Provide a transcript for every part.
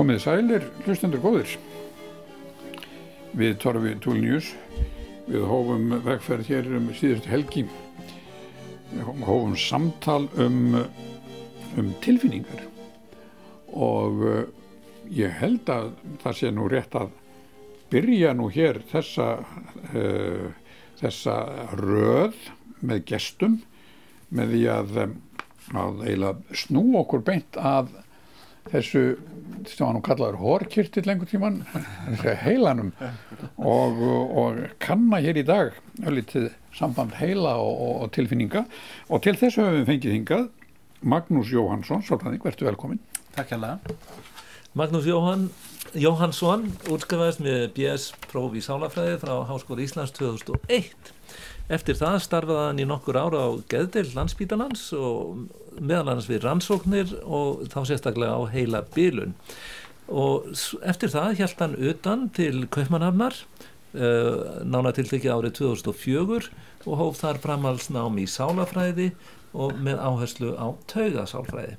Komið sælir, hlustendur góðir. Við Torfi Túlnius, við hófum vegferð hér um síðustu helgi. Við hófum samtal um, um tilfinningar og uh, ég held að það sé nú rétt að byrja nú hér þessa, uh, þessa röð með gestum með því að, að eiginlega snú okkur beint að þessu sem nú kallaður horkirtill lengur tíman heilanum og, og kanna hér í dag öllitið samband heila og, og, tilfinninga. Og til þessu höfum við fengið hingað Magnús Jóhansson, svolítið verður velkomin Takk hjá Magnús Jóhann, Jóhannsson útskrifaðist með BS-próf í Sálafræði frá Háskóri Íslands 2001 Eftir það starfaði hann í nokkur ára á Geðdeil landsbítalans og meðal annars við rannsóknir og þá sérstaklega á heila bílun. Og eftir það held hann utan til Kaupmannhafnar, uh, nána tiltekki árið 2004 og hóf þar framhalsnám í sálafræði og með áherslu á taugasálfræði.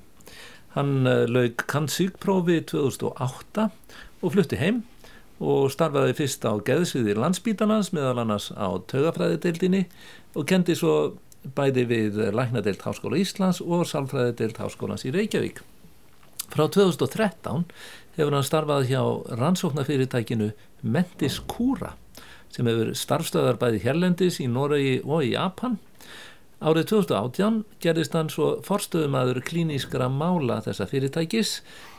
Hann uh, laug kannsýkprófi 2008 og flutti heim og starfaði fyrst á geðsviðir landsbítalans meðal annars á tögafræðideildinni og kendi svo bæði við Læknadeild Háskóla Íslands og Salfræðideild Háskólans í Reykjavík. Frá 2013 hefur hann starfað hjá rannsóknarfyrirtækinu Mentis Kúra sem hefur starfstöðar bæði hérlendis í Noregi og í Japan Árið 2018 gerðist hann svo forstöðumadur klínískra mála þessa fyrirtækis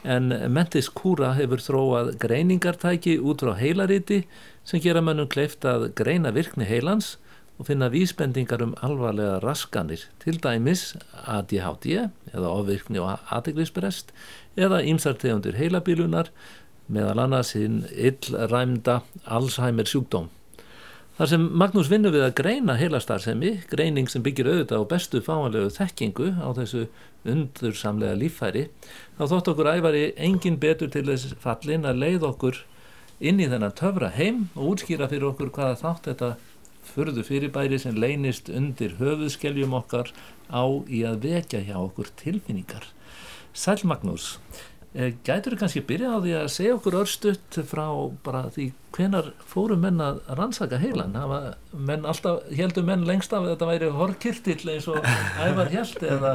en Mentis Kúra hefur þróað greiningartæki út frá heilariti sem gera mönnum kleift að greina virkni heilans og finna vísbendingar um alvarlega raskanir, til dæmis ADHD eða ofvirkni og aðeglisbrest eða ýmsartegundir heilabilunar meðal annars hinn illræmda Alzheimer sjúkdóm. Þar sem Magnús vinnur við að greina heilastarðsemi, greining sem byggir auðvitað á bestu fáanlegu þekkingu á þessu undursamlega líffæri, þá þótt okkur æfari engin betur til þess fallin að leið okkur inn í þennan töfra heim og útskýra fyrir okkur hvaða þátt þetta fyrðu fyrirbæri sem leynist undir höfuðskeljum okkar á í að vekja hjá okkur tilfinningar. Sæl Magnús, gætur þú kannski byrja á því að segja okkur örstuðt frá bara því hvenar fóru menn að rannsaka heilan? Menn alltaf, heldur menn lengst af að þetta væri horkirtill eins og ævar held eða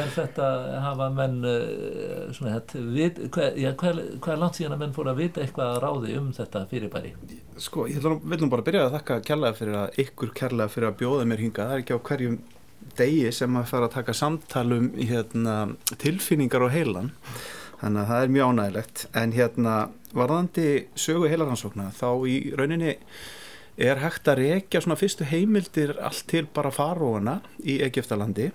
er þetta hafa menn uh, svona þetta vit, hvað, já, hvað, hvað er langt síðan að menn fóru að vita eitthvað að ráði um þetta fyrirbæri? Sko, ég vil nú bara byrja að þakka kærlega fyrir að ykkur kærlega fyrir að bjóða mér hinga, það er ekki á hverjum degi sem að fara að taka samtalum hérna, tilfinningar og heilan þannig að það er mjög ánægilegt en hérna varðandi sögu heilarhansókna þá í rauninni er hægt að rekja svona fyrstu heimildir allt til bara faróana í Egiptalandi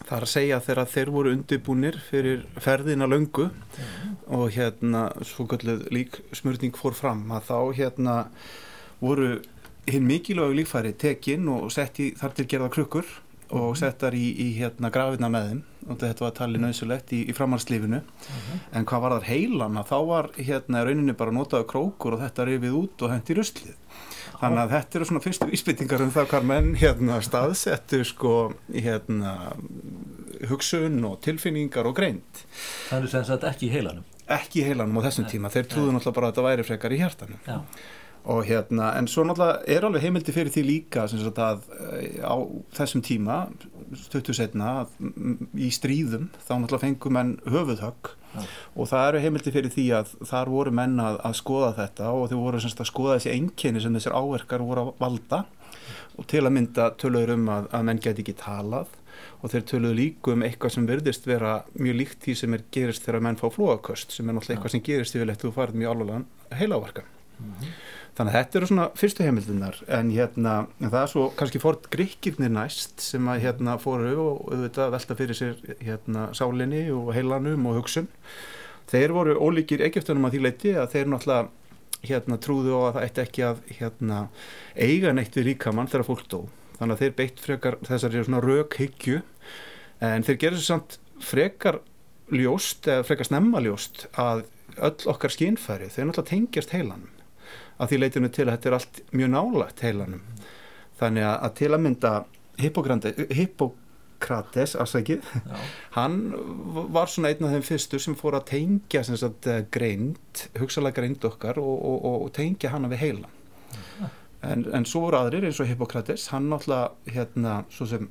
það er að segja þegar þeir voru undirbúnir fyrir ferðina löngu mm. og hérna svo kallið lík smurning fór fram að þá hérna voru hinn mikilvægu lífæri tekinn og sett í þar til gerða krukkur og settar í, í hérna grafina með þeim. Og þetta var talið nöðsulegt í, í framhalslífinu uh mhm. -huh. en hvað var þar heilana þá var hérna rauninni bara notaðu krókur og þetta rifið út og hendi ruslið. Þannig að þetta eru svona fyrstu íspytingar um það hvað menn hérna staðsettu sko hérna hugsun og tilfinningar og greint Það er sem sagt ekki í heilanum. Ekki í heilanum á þessum Nei. tíma, þeir trúðu náttúrulega bara að þetta væri frekar í hjartanum. Já og hérna, en svo náttúrulega er alveg heimildi fyrir því líka sagt, að eh, á þessum tíma stuttu setna í stríðum þá náttúrulega fengum menn höfuðhögg. Ja. og það eru heimildi fyrir því að þar voru menn að, að skoða þetta og þau voru sagt, að skoða þessi enginni sem þessir áverkar voru að valda. Og til að mynda töluður um að, að menn geti ekki talað. Og þeir töluðu líku um eitthvað sem verðist vera mjög líkt því sem er gerist þegar menn fá flóaköst sem er náttúrulega eitthvað sem gerist yfirleitt þú farið mjög alveg heilaverka mm -hmm. Þannig að þetta eru svona fyrstu heimildunar en hérna það er svo kannski fórt grikkirnir næst sem að hérna fóru og auðvitað velta fyrir sér hérna sálinni og heilanum og hugsun. Þeir voru ólíkir Egiptunum að því leiti að þeir náttúrulega hérna trúðu á að það eitt ekki að hérna eiga neitt við ríkamann þegar fólk dó. Þannig að þeir beitt frekar þessari svona raukhyggju en þeir gerur svo samt frekar ljóst eða frekar snemma ljóst að öll okkar skínfæri þeir náttúrulega tengjast heilanum að því leitinu til að þetta er allt mjög nálagt heilanum. Þannig að til að mynda Hippokrates afsækið, hann var svona einn af þeim fyrstur sem fór að tengja sagt, eh, greind, hugsalega greind okkar og, og, og, og tengja hana við heila en, en svo voru aðrir eins og Hippokrates, hann náttúrulega hérna, svo sem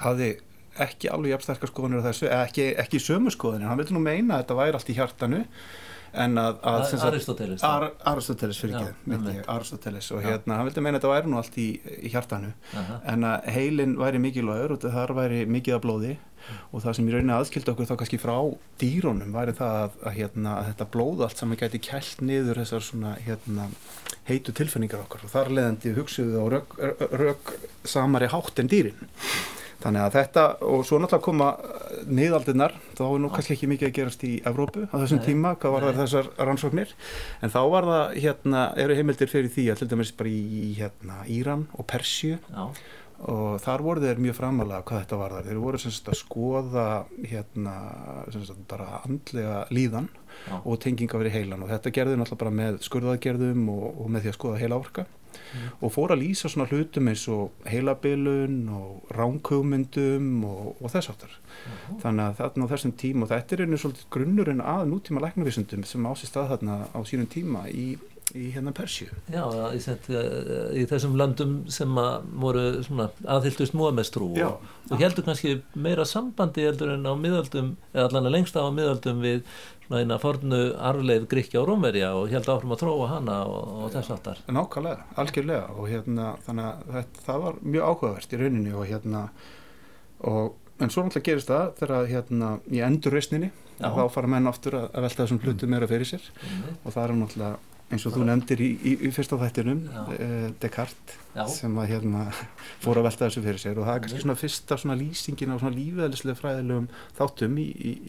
hafði ekki alveg jafnsterkar skoðanir á þessu, ekki, ekki sömu skoðanir, hann vildi nú meina að þetta væri allt í hjartanu en að, að Aristoteles Ar, Aristoteles fyrir ekki Aristoteles og hérna hann vildi meina að þetta væri nú allt í, í hjartanu Aha. en að heilin væri mikilvægur og þar væri mikið af blóði og það sem í rauninni aðskildi okkur þá kannski frá dýrónum væri það að, að, hérna, þetta blóð allt saman gæti kælt niður þessar svona hérna, heitu tilfinningar okkar og þar leðandi hugsuðu og rög, rög samari hátt en dýrin Þannig að þetta, og svo náttúrulega koma niðaldinnar, þá er nú kannski ekki mikið að gerast í Evrópu á þessum Nei. tíma, hvað var það þessar rannsóknir, en þá var það, hérna, eru heimildir fyrir því að til dæmis bara í hérna, Íran og Persju Já. og þar voru þeir mjög framalega hvað þetta var þar, þeir voru semst að skoða hérna, semst að bara andlega líðan Já. og tenginga verið heilan. Og þetta gerði náttúrulega bara með skurðaðgerðum og, og með því að skoða heila orka mm. og fór að lýsa svona hlutum eins og heilabilun og ránkugmyndum og, og þess aftar mm. þannig að þarna á þessum tíma og þetta er einu svolítið grunnurinn að nútíma læknavísundum sem ásist að þarna á sínum tíma í í hérna Persju Já, í, í þessum landum sem að voru aðhylltust móamestrú og, og heldur kannski meira sambandi heldur en á miðaldum eða allan að lengst á miðaldum við svona eina fornu arfleif Gríkja og Rómverja og held áfram að þróa hana og, og þess aftar Nákvæmlega, algjörlega. Og hérna þannig að þetta, það var mjög áhugavert í rauninni og hérna og, en svo náttúrulega gerist það þegar hérna í endurreysninni þá fara menn aftur að, að velta þessum hlutum meira fyrir sér. Mm. og það er náttúrulega eins og þú nefndir í, í, í fyrsta þættinum uh, Descartes Já. sem að hérna fór að velta þessu fyrir sér. Og það er kannski svona fyrsta svona lýsingin á svona lífæðlislega fræðilegum þáttum í,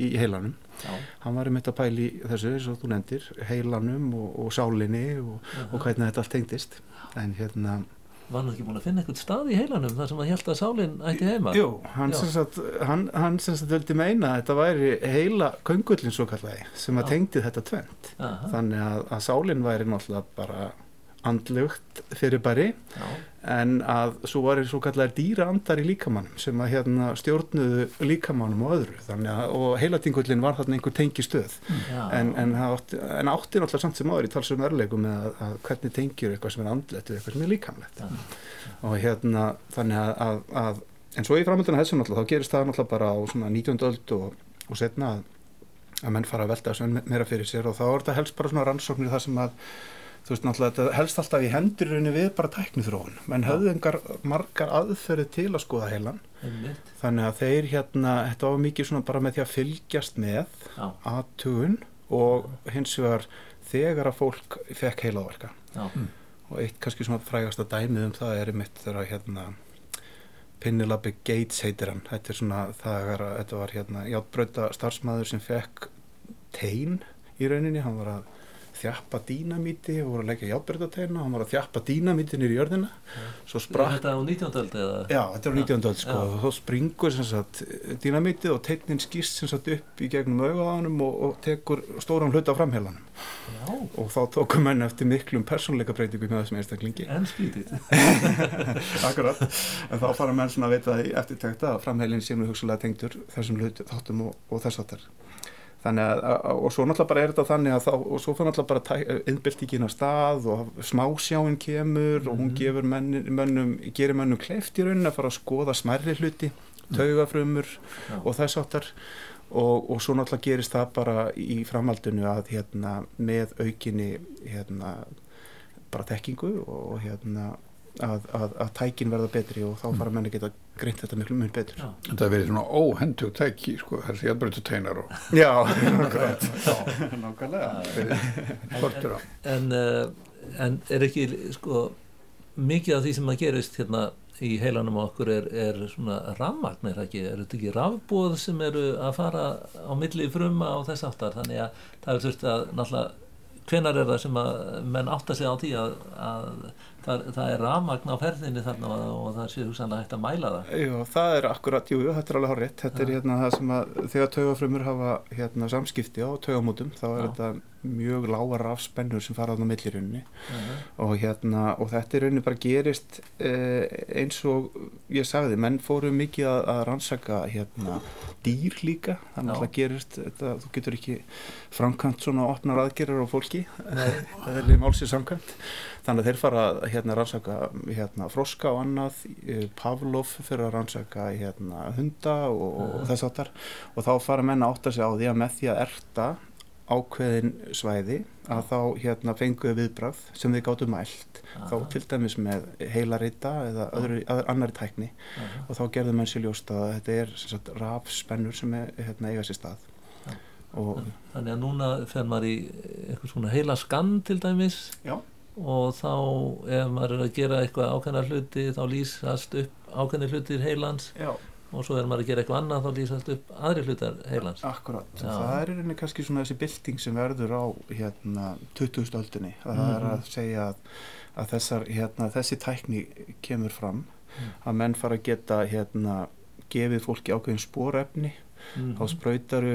í heilanum. Já. hann var um þetta pæli þessu eins og þú nefndir heilanum og, og sálinni og, og hvernig þetta allt tengdist. En hérna var hann ekki búin að finna eitthvað stað í heilanum þar sem hann held að sálinn ætti heima? Jú, hann sem sagt, hann, hann sem sagt vildi meina að þetta væri heila köngullin svo kallagi sem að tengdi þetta tvent þannig að, að sálinn væri náttúrulega bara andlugt fyrir bæri Já. en að svo var það svo kallar dýra andar í líkamannum sem að hérna stjórnuðu líkamannum og öðru þannig að og heilatingullin var þarna einhver tengi stöð en, en, átti, en átti náttúrulega samt sem áður í talsum örlegum með að, að hvernig tengjur eitthvað sem er andlegt og eitthvað sem er líkamlegt Já. og hérna þannig að, að, að en svo í framhalduna þessu náttúrulega þá gerist það náttúrulega bara á svona 19. öld og, og setna að menn fara að velta þessu meira fyrir sér og þá er þetta helst bara svona rannsóknir þar sem að þú veist náttúrulega þetta helst alltaf í hendurinu við bara tæknithróun menn höfðu engar margar aðferði til að skoða heilan. Einmitt. þannig að þeir hérna, þetta var mikið svona bara með því að fylgjast með aðtugun og hins vegar þegar að fólk fekk heilaverka mm. og eitt kannski svona frægasta dæmið um það er mitt þegar hérna Penelope Gates heitir hann. Þetta er svona, er að þetta var hérna játbröta starfsmæður sem fekk tein í rauninni, hann var að þjappa dínamíti og voru að leggja játbyrðateina og hann var að þjappa dínamíti nýri jörðina svo sprakk Þetta á 19. öld eða? Já, þetta er á 19. öld sko og þá springur sagt, dínamíti og teitnin skýst sagt, upp í gegnum auðaðanum og, og tekur stóran hlut á framhelanum Já. og þá tókum henn eftir miklum persónleika breytingu með þessum einstaklingi En skýtið Akkurat, en þá fara menn svona að veita eftirtækta að framheilin sé nú hugsulega tengtur þessum hlut þáttum og, og þess þannig að, og svo náttúrulega bara er þetta þannig að þá, og svo fyrir náttúrulega bara innbyltingin á stað og smásjáinn kemur mm -hmm. og hún mhm. gefur menn, mönnum, gerir mönnum kleift í raunin að fara að skoða smærri hluti, mhm. taugafrömmur ja. og þess áttar og, og svo náttúrulega gerist það bara í framhaldinu að hérna með aukinni hérna bara tekkingu og hérna að, að, að tækin verða betri og þá fara menni geta greint þetta miklu mjög betur. Já. Þetta verður svona óhendug tæki sko, þessi jætbrötu teinar og... Já, nákvæmlega. En, en, eh, en er ekki sko mikið af því sem að gerist hérna í heilanum okkur er, er svona rafmagn er ekki, er þetta ekki rafbóð sem eru að fara á milli fruma og þess aftar, þannig að það er þurft að náttúrulega hvenar er það sem að menn átta sig á því að, að það, það er ramagn á ferðinni þarna og, það sé hugsanlega hægt að mæla það. Já, það er akkurat, jú, jú, þetta er alveg horrið þetta er hérna það sem að þegar taugafrumur hafa hérna samskipti á taugamótum þá er Já. þetta mjög lágar rafspennur sem fara á millirunni og hérna og þetta er rauninni bara gerist eh, eins og ég sagði, menn fóru mikið að, að rannsaka hérna dýr líka, þannig að það gerist þetta, þú getur ekki framkvæmt svona opnar aðgerður á fólki. Það er málsið samkvæmt þannig að þeir fara að hérna, rannsaka hérna, froska og annað eh, Pavlov fyrir að rannsaka hérna, hunda og, og Já. þess áttar og þá fara menn að átta sig á því að með því að erta ákveðin svæði að þá hérna fenguðu viðbrað sem þið gáttu mælt. Þá til dæmis með heilarita eða öðru, annari tækni. Og þá gerðu menn sér ljóst að þetta er sagt, rafspennur sem er, hérna, eiga sér stað. Og þannig að núna fer maður í eitthvað svona heila skann til dæmis? Já, og þá ef maður er að gera eitthvað ákveðna hluti þá lýsast upp ákveðni hlutir heilans já, og svo er maður að gera eitthvað annað þá lýsast upp aðri hlutar heilans akkurat Já. það er rauninni kannski svona þessi bylting sem verður á hérna 20. öldinni það Mhm. er að segja að, að þessar, hérna, þessi tækni kemur fram Mm. að menn fara að geta hérna gefið fólki ákveðin spórefni mm. þá sprautaru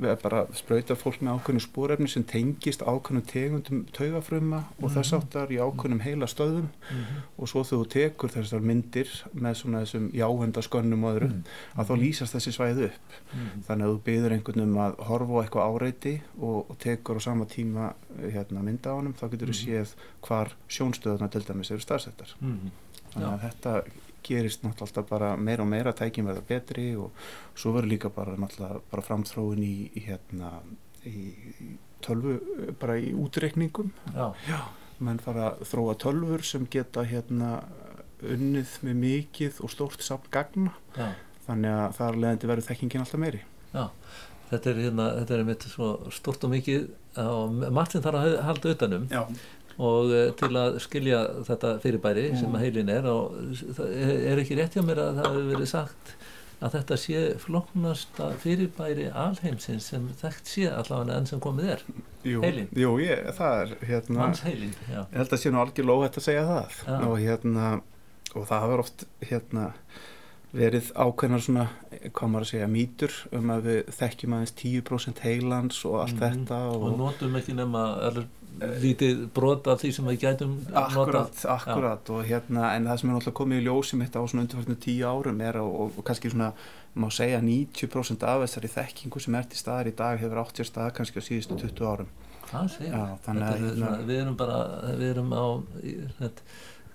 eða bara sprautar fólk með ákveðinu spórefni sem tengist ákveðnum tegundum taugafruma og þess Mhm. áttar í ákveðnum heila stöðum Mhm. og svo þegar þú tekur þessar myndir með svona þessum jáhenda skönnum og öðru Mhm. að þá lýsast þessi svæði upp Mhm. þannig að þú byður einhvern um að horfa á eitthvað áreiti og, og tekur á sama tíma eh, hérna, mynda á honum þá getur þú Mhm. séð hvar sjónstöðuna til dæmis eru staðsettar Mhm. þannig að þetta gerist náttúrulega alltaf bara meira og meira tækjum verða betri og svo verður líka bara náttúrulega bara framþróun í, í hérna í, í tölvu, bara í útreikningum. Já, menn fara að þróa tölvur sem geta hérna unnið með mikið og stórt samt gagna. Já, þannig að það er leðandi verður þekkingin alltaf meiri. Já. Þetta er, hérna, þetta er mitt svo stort og mikið og margt sem þarf að halda utanum. Já, og uh, til að skilja þetta fyrirbæri sem Mm. að heilin er og það er ekki rétt hjá mér að það hefur verið sagt að þetta sé flóknasta fyrirbæri alheimsins sem þekkt sé allavega enn sem komið er jú, Heilinn. jú ég, það er hérna mannsheilin, já, ég held að sé nú algjörlega óhætt að segja það Já. og hérna og það hefur oft hérna verið ákveðnar svona, hvað maður að segja mýtur um að við þekkjum aðeins 10% heilans og allt Mhm. þetta og og, notum ekki nema alveg lítið brot af því sem við gætum akkurat, akkurat. Og hérna, en það sem er náttúrulega komið í ljósi mitt á svona undirfærtinu 10 árum er og, og, og kannski svona, má segja 90% af þessari þekkingu sem er til staðar í dag hefur átt sér stað kannski á síðustu 20 árum. Það Þetta er hérna- svona, við erum bara við erum á þetta,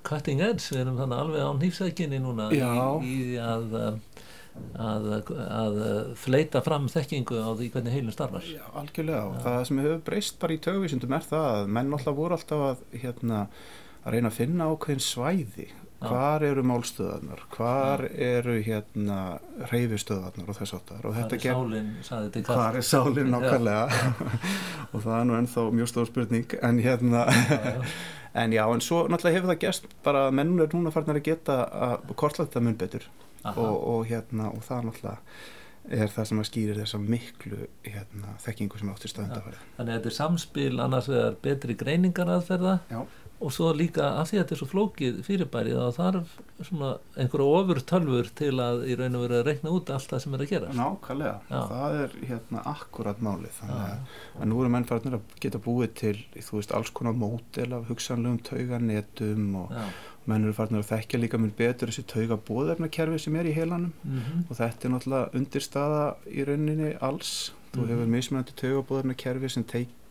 cutting edge, við erum þannig alveg á nýfsækinni núna Já. í því að að, að fleita fram þekkingu á því hvernig heilin starfar Já, algjörlega og það sem hefur breyst bara í tögvísundum er það að menn alltaf voru alltaf að hérna að reyna að finna ákveðin svæði. Hvar eru málstöðarnar hvar eru hérna reyfistöðarnar og þess áttar og þetta er ger sálinn, saði þetta hvar er sálinn nákvæmlega? Og það er nú ennþá mjög stór spurning en hérna en já, en svo náttúrulega hefur það gerst bara að menn er núna farnar að geta að kortla þetta mun betur. Og, og hérna og það náttúrulega er það sem að skýrir þessa miklu hérna, þekkingu sem áttir stöðundafæri þannig að þetta er samspil annars vegar betri greiningar aðferða Já. Og svo líka af því að þetta er svo flókið fyrirbæri þá þarf svona einhverja ofur tölfur til að í raun og veru að reikna út allt það sem er að gera Nákvæmlega, Já. það er hérna akkurat málið. Þannig að, að nú eru menn farnir að geta búið til þú veist alls konar mótel af hugsanlegum tauganetum og Já. menn eru farnir að þekkja líka mjög betur þessi tauga bóðefnakerfi sem er í heilanum. Mm og þetta er náttúrulega undirstaða í rauninni alls. Þú Mhm. hefur mismunandi taugabóðefna kerfi sem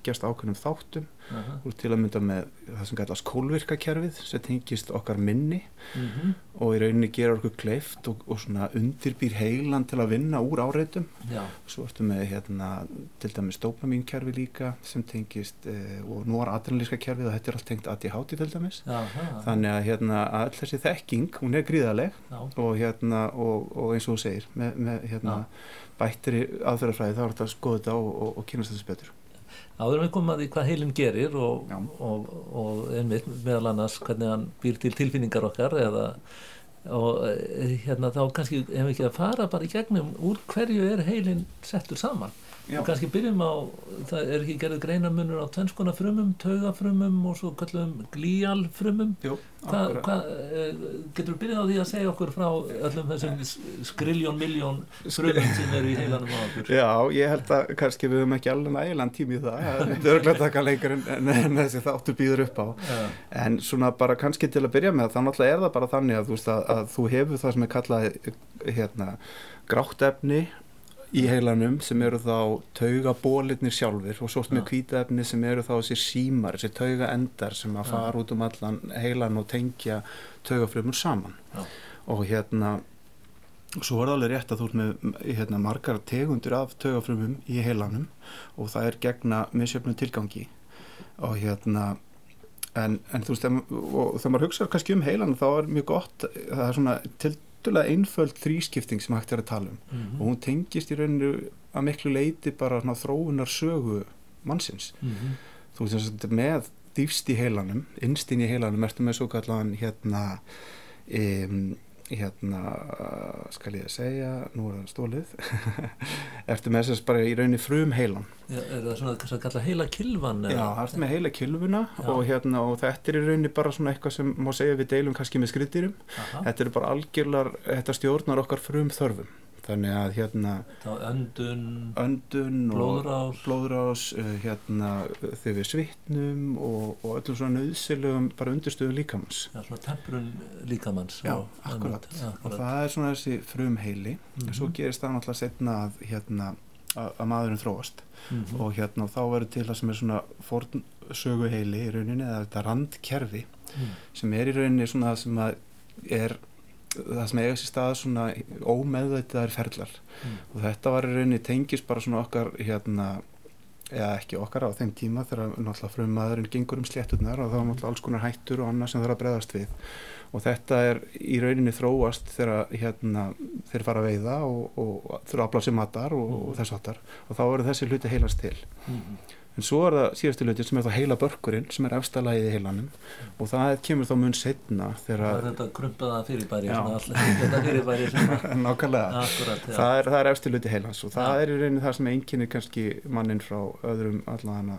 tengjast ákveðnum þáttum Aha. og til að mynda með það sem kallast kólvirkakerfið sem tengist okkar minni Mhm. og í rauninni gera okkur kleift og, og svona undirbýr heilan til að vinna úr áreitum Já. svo ertu með hérna til dæmis dopamínkerfi líka sem tengist eh, og nú er adrenalíska kerfið og þetta er allt tengt ADHD til dæmis Já, það. þannig að hérna að öll þessi þekking hún er gríðaleg og hérna og, og eins og þú segir með, með hérna bættri aðferðarfræði þá er þetta að skoða þetta og, og, og kynast þessi betur Áður við að því hvað heilin gerir og, og, og einmitt meðal annars hvernig hann býr til tilfinningar okkar eða og eh, hérna þá kannski ef ekki að fara bara í gegnum úr hverju er heilin settur saman og kannski byrjum á, það er ekki gerðið greinamunur á tvennskona frumum, taugafrumum og svo kallum glíalfrumum. Jú, hvað, hvað, eh, getur þú byrjað á því að segja okkur frá öllum þessum skriljón, miljón frumum sem eru í heilanum á okkur? Já, ég held að kannski við höfum ekki alveg nægilegan tími í það, það er örglega taka lengur en, en, en þessi þáttu býður upp á. Já, en svona bara kannski til að byrja með þá náttúrulega er það bara þannig að þú, veist, að, að þú hefur það sem er kallað hérna, grátt efni í heilanum sem eru þá taugabólirnir sjálfur og svo með Já. hvíta efni sem eru þá þessi símar, þessi taugaendar sem að fara út um allan heilan og tengja taugafrumur saman Já. og hérna svo er það alveg rétt að þú ert með hérna, margar tegundur af taugafrumum í heilanum og það er gegna misjöfnum tilgangi og hérna en, en þú veist, og þegar maður hugsa kannski um heilan þá er mjög gott það er svona tildulega einföld þrískipting sem hægt er að tala um. Mhm, og hún tengist í rauninu að miklu leiti bara svona, þróunar sögu mannsins. Mhm, þú veist með dýfst í heilanum innst inn í heilanum ertu með svo kallan hérna um, hérna skal ég að segja nú er það stólið ertu með þess bara í rauninni frum heilan Já, er það svona þess að kalla heila kilvan Já, það ertu með heila kilvuna og, hérna, og þetta er í rauninni bara svona eitthvað sem má segja við deilum kannski með skriðdýrum Aha, þetta er bara algjörlar, þetta stjórnar okkar frum þörfum þannig að hérna öndun öndun og blóðrás blóðrás uh, hérna þegar við svitnum og, og öllum svona nöðsilegum bara undirstöðum líkamans Já, svona temprun líkamanns Já, og akkurat. önd, og akkurat. það er svona þessi frumheili Mhm. en svo gerist það náttúrulega setna að hérna að, að maðurinn þróast Mhm, og hérna og þá verður til það sem er svona forn söguheili í rauninni eða þetta randkerfi mhm, sem er í rauninni svona sem að er það sem eiga sér stað svona ómeðveitaðar ferlar. Mhm. og þetta var í rauninni tengist bara svona okkar hérna eða ekki okkar á þeim tíma þegar náttúrulega frum maðurinn gengur um slétturnar og þá er náttúrulega alls konar hættur og annað sem þarf að bregðast við. Og þetta er í rauninni þróast þegar hérna þeir fara að veiða og, og þurfa að afla sér matar og, og þess áttar og þá eru þessi hluti heilast til. Mhm. En svo er það síðastu hluti sem er þá heila börkurinn sem er efstalagið í heilanum. Og það kemur þá mun setna Það er þetta krumpaða fyrirbæri alltaf þetta fyrirbæri sem að- nákvæmlega. Akkurat, það er, er efstu hluti heilans og það er í rauninni það sem einkennir kannski mannin frá öðrum allan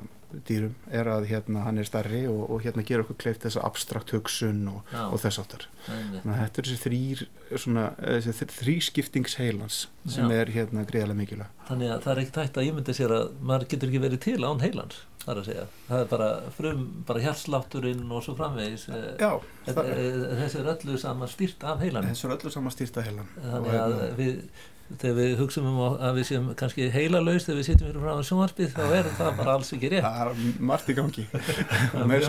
dýrum er að hérna hann er starri og, og hérna gera okkur kleift þessa abstrakt hugsun og, og þess áttar þannig að þetta er þessi þrýr svona, eh, þessi þr- þrískiptings heilans sem Já. er hérna greiðlega mikilvæg Þannig að það er ekkert hægt að ímynda sér að maður getur ekki verið til án heilans það er að segja. Það er bara frum, bara hjartslátturinn og svo framvegis eh, já, það, eh, þessi er öllu saman stýrt af heilanum. Þessu er öllu saman stýrta heilan þannig að við þegar við hugsaum um að við séum kannski heilalaus þegar við sitjum fyrir frá sjónvarpið þá er það bara alls ekki rétt. Það er margt í gangi. Með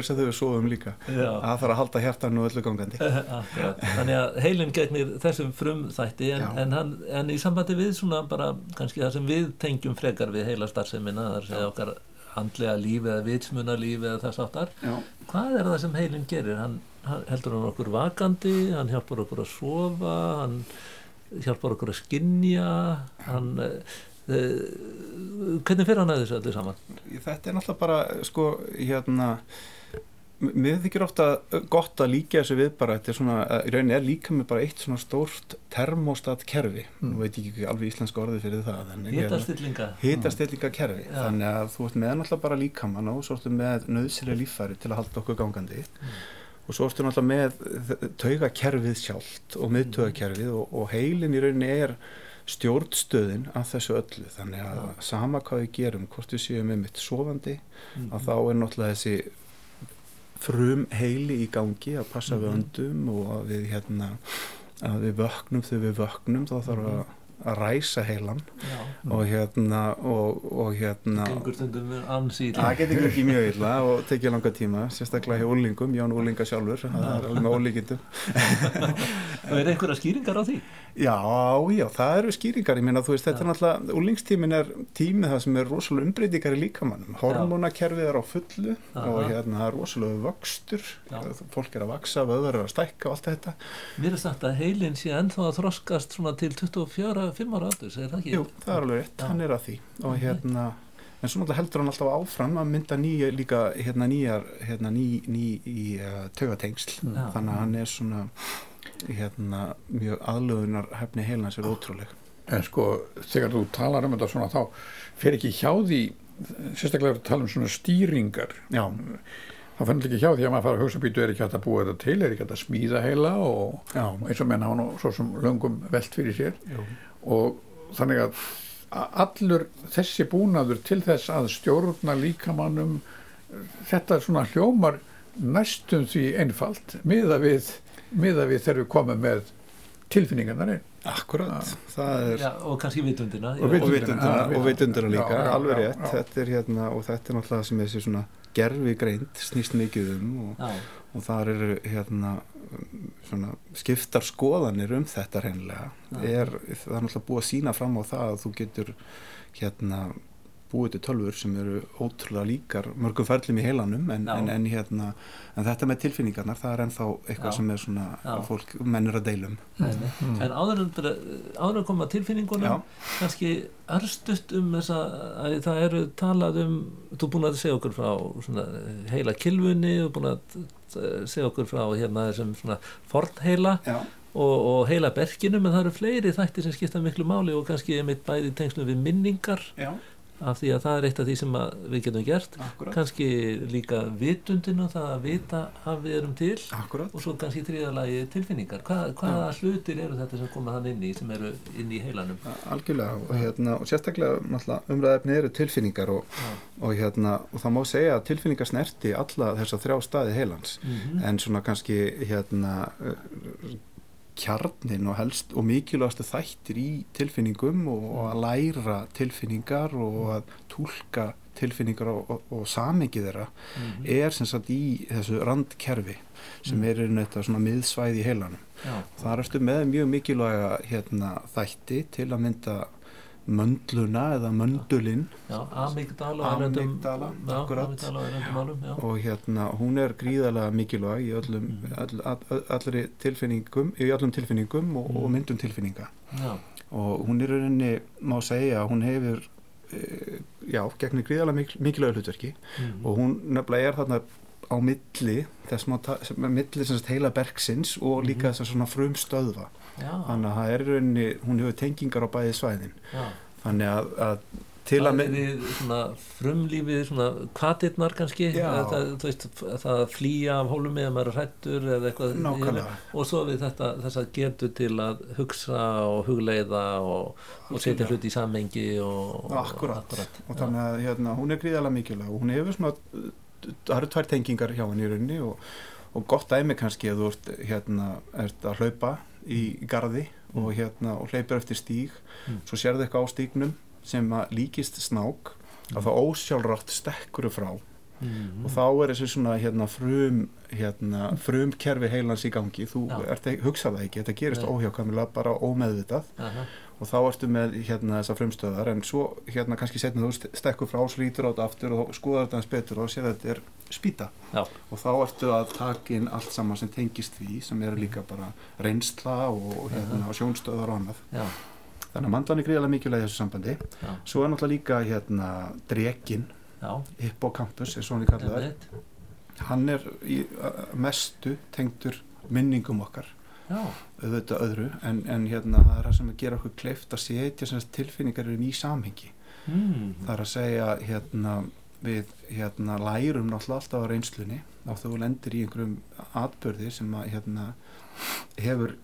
þess að þau við sofum líka. Já. það þarf að halda hjartan og öllu gangandi. Akkurat. Þannig að heilin gegnir þessum frumþætti en, en, hann, en í sambandi við svona bara kannski það sem við tengjum frekar við heila starfseminna, að segja okkar andlega líf eða vitsmunarlíf eða þess já, Hvað er það sem heilin gerir? Hann, hann heldur hann okkur vakandi, hann hjálpar okkur að sofa, hann hjálpar okkur að skinja, hann... Uh, hvernig fyrir hann að þessu öllu saman? þetta er náttúrulega bara sko hérna mér þykir ofta gott að líka þessu við bara þetta er svona, í rauninni er líka með bara eitt svona stórt termostat kerfi Mm. nú veit ég ekki alveg íslenska orðið fyrir það en hérna, hitastillinga kerfi Já. þannig að þú ert með náttúrulega bara líkamann og svo ertu með nöðsilega líffæri til að halda okkur gangandi og svo ertu náttúrulega með taugakerfið sjálft og miðtaugakerfið og, og heilin í rauninni er stjórnstöðin af þessu öllu þannig að Já. sama hvað við gerum hvort við séum með mitt sofandi Mm. að þá er náttúrulega þessi frum heili í gangi að passa við Mhm. öndum og að við hérna að við vöknum þegar við vöknum þá þarf að, að ræsa heilan Já. og hérna og, og hérna það getur ekki mjög illa og tekið langa tíma sérstaklega hjá úlingum, Jón Úlinga sjálfur það er alveg með ólíkindum Og er einhverja skýringar á því? Já, já, það eru skýringar ég meina þú veist, þetta er náttúrulega úlingstímin er tími það sem er rosalega umbreytingar í líkamannum hormonakerfið er á fullu Aha. og hérna það er rosalega vöxtur Já. fólk er að vaksa, vöður er að stækka og allt þetta Mér er sagt að heilin sé ennþá að þroskast svona til 24-5 ára aldurs, er það ekki? Jú, það er alveg rétt, Já. hann er að því og Ok. hérna en svo náttúrulega heldur hann alltaf áfram að mynda nýja líka hérna nýjar hérna ný, ný í uh, taugatengsl Já. þannig að hann er svona hérna mjög aðlögunar hefni heilans er ótrúleg. En sko þegar þú talar um þetta svona þá fer ekki hjá því sérstaklega að tala um svona stýringar. Já, þá fannst ekki hjá því að maður fara að hugsa býtu er ekki hægt að búa þetta til, er ekki hægt að smíða heila og, Já. eins og menn nú svo sem löngum velt fyrir sér. Jú. og þannig að allur þessi búnaður til þess að stjórna líkamannum þetta svona hljómar næstum því einfalt miða við, miða við þegar við komum með tilfinningarnar inn. Akkurat það er Já, og kannski vitundina Og vitundina. og vitundina, líka, já, alveg rétt. já. þetta er hérna, og þetta er náttúrulega sem þessi svona gerfi greint snýst mikið um og, og þar eru hérna svona skiptar skoðanir um þetta reynilega er, það er náttúrulega búið að sína fram á það að þú getur hérna búið til tölfur sem eru ótrúlega líkar mörgum ferlum í heilanum en, en, en, hérna, en þetta með tilfinningarnar það er ennþá eitthvað Já. sem er svona Já. fólk mennur að deilum en áður en, áður en koma að tilfinningunum Já. kannski örstutt um þessa að það eru talað um þú er búin að segja okkur frá svona, heila kilvunni og búin að eh, segja okkur frá hérna þessum svona fornheila Já, og, og heila berkinum en það eru fleiri þættir sem skipta miklu máli og kannski einmitt bæði í tengslum við minningar já, af því að það er eitt af því sem að við getum gert. Akkurat. Kannski líka vitundinu það að vita að við erum til. Akkurat, og svo kannski þriðalagi tilfinningar. Hvað, hvaða hlutir eru þetta sem koma þann inn í sem eru inn í heilanum? Algjörlega. Og, hérna, og sérstaklega umræðefni eru tilfinningar og, Já. og, hérna, og það má segja að tilfinningar snerti alla þessa þrjá staði heilans. Mm en svona kannski hérna kjarnin og helst og mikilvægastu þættir í tilfinningum og, og að læra tilfinningar og að túlka tilfinningar og, og, og samengið þeirra Mhm. er sem sagt í þessu randkerfi sem er einhvern veginn svona miðsvæði í heilanum. Já, þar ertu með mjög mikilvæga hérna, þætti til að mynda möndluna eða möndulinn amygdala og og og hérna hún er gríðarlega mikilvæg í öllum, Mhm. all, all, tilfinningum í öllum tilfinningum og, og Mhm. myndum tilfinninga Já, og hún er rauninni má segja hún hefur e, já, gegnir gríðarlega mikil, mikilvæg hlutverki mhm. og hún nefnilega er þarna á milli þess að milli heila bergsins og líka Mhm. þess að svona frum stöðva já, þannig að það er í rauninni, hún hefur tengingar á bæði svæðin já. þannig að, að til að frumlífið svona kvatirnar kannski það, veist, það að flýja af hólum eða maður er hrættur eða eitthvað og svo við þetta, þess að getu til að hugsa og hugleiða og, og setja hluti í sammengi og, Akkurat. og já. þannig að hérna, hún er gríðarlega mikilvæg og hún hefur svona það eru tvær tengingar hjá henni í rauninni og, og gott dæmi kannski að þú ert, hérna, ert að hlaupa í, í garði og, hérna, og hleypur eftir stíg Mm. svo sérðu eitthvað á stígnum sem líkist snák að það ósjálfrátt stekkur frá Mhm. og þá er þessi svona hérna, frum hérna, frum kerfi heilans í gangi þú Já. ert ekki, hugsa það ekki, þetta gerist Nei. óhjákvæmilega bara ómeðvitað Aha. Og þá ertu með hérna þessar frumstöðar en svo hérna kannski setna þú st- stekkur frá slítur á þetta aftur og skoðar þetta eins betur og sér að þetta er spýta. Já. og þá ertu að taka inn allt saman sem tengist því sem er líka bara reynsla og hérna, sjónstöðar og annað. Já, þannig að mandlan er gríðarlega mikilvæg í þessu sambandi. Já, svo er náttúrulega líka hérna drekin já, hippocampus er svona við kallaðar hann er í mestu tengdur minningum okkar já, auðvitað öðru en, en hérna það er það sem að gera okkur kleift að setja tilfinningar inn í samhengi. Mm. það er að segja hérna við hérna lærum náttúrulega alltaf á reynslunni og þú lendir í einhverjum atbörði sem að hérna hefur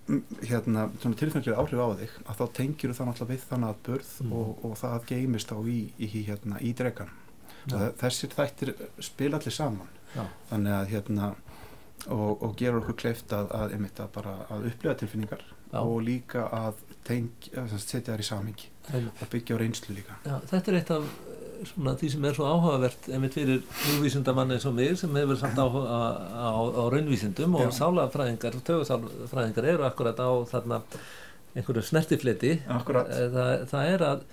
hérna tilfinningar áhrif á þig að þá tengir þú það náttúrulega við þann atbörð Mm. og, og það geymist á í, í, hérna í dregan þe- þessir þættir spila allir saman. Já, þannig að hérna og, og gera okkur kleift að, að, að að upplifa tilfinningar já, og líka að að setja þær í samingi og byggja á reynslu líka. Já, þetta er eitt af eh, svona, því sem er svo áhugavert einmitt fyrir hugvísindamann eins og mig sem hefur samt áhuga á, á, á raunvísindum og sálafræðingar, tögusálfræðingar eru akkurat á þarna einhverju snertifleti. Eh, það, það er að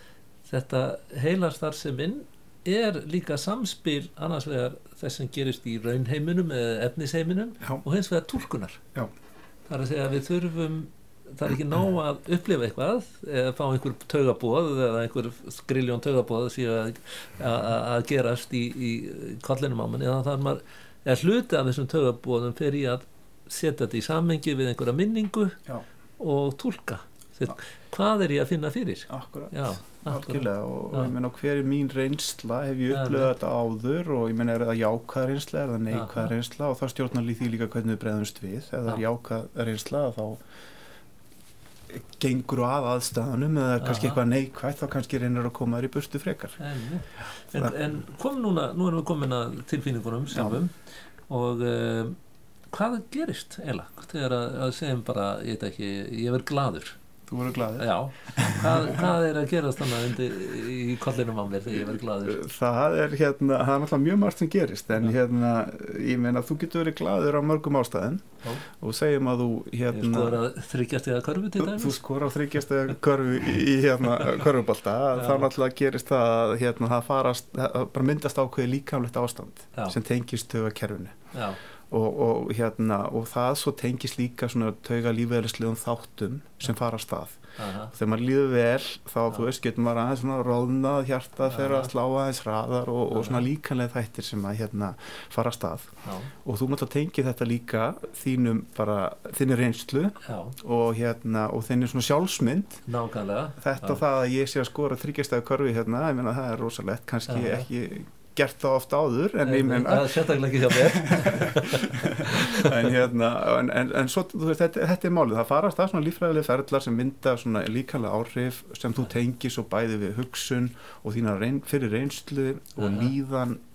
þetta heilastarfseminn er líka samspil annars vegar þess sem gerist í raunheiminum eða efnisheiminum já, og hins vegar það er að segja að við þurfum það er ekki nóg að upplifa eitthvað eða fá einhver taugabóð eða einhver skriljón taugabóð síðan að, að, að gerast í, í kollinum á manni. Er maður eða hluti af þessum taugabóðum fer í að setja þetta í samengi við einhverja minningu Já. og Þeir, hvað er ég að finna fyrir? Akkurat. Já, algjörlega og, Já. ég meina hver er mín reynsla? Hef ég nei. þetta áður? Og ég meina er það jákvæð reynsla er það neikvæð Aha. reynsla? Og þá stjórnar lí- því líka hvernig við bregðumst við. Ef það er Já. jákvæð reynsla þá gengur að aðstæðanum eða kannski eitthvað neikvæð þá kannski reynir að koma þér í burtu frekar. En, en, en kom núna nú erum við komin að tilfinningunum sjálfum. Og uh, hvað gerist eiginlega þegar að, að segjum bara, ég veit ekki, ég verð gladur þú verður glaðið já, hvað, hvað er að gerast þannig undir, í kollinum á mér þegar ég verð gladur það er hérna, það er náttúrulega mjög margt sem gerist en Já. hérna, ég meina þú getur verið glaður á mörgum ástæðum Já. og segjum að þú ég hérna skoður að þryggjast eða körfu til Þú, þú dæmis skor á þryggjast körfu í, í hérna körfubolta Já. þá náttúrulega gerist það að hérna, það farast, það bara myndast ákveði líkamlegt ástand Já. sem tengist taugakerfinu já, og, og, hérna, og það svo tengist líka svona tauga lífeðlislegum þáttum sem fara að stað. Aha, þegar maður líður vel þá veist getur maður aðeins hjartað Já. fyrir að slá aðeins hraðar og, og líkanlega þættir sem að hérna fara að stað. Já, og þú náttúrulega tengir þetta líka þínum bara, þinni reynslu og hérna og þinni svona sjálfsmynd. Nákvæmlega. Þetta já. og það að ég sé að skora þryggjastæðu korfi hérna, ég meina það er rosalegt. Kannski Já. ekki gert það oft áður en ég meina er en hérna en, en, en svo, veist, þetta, þetta er málið það farast það svona lífræðilega ferðlar sem mynda svona líkanlega áhrif sem þú tengir svo bæði við hugsun og þína reyn, fyrir reynslu og Aha.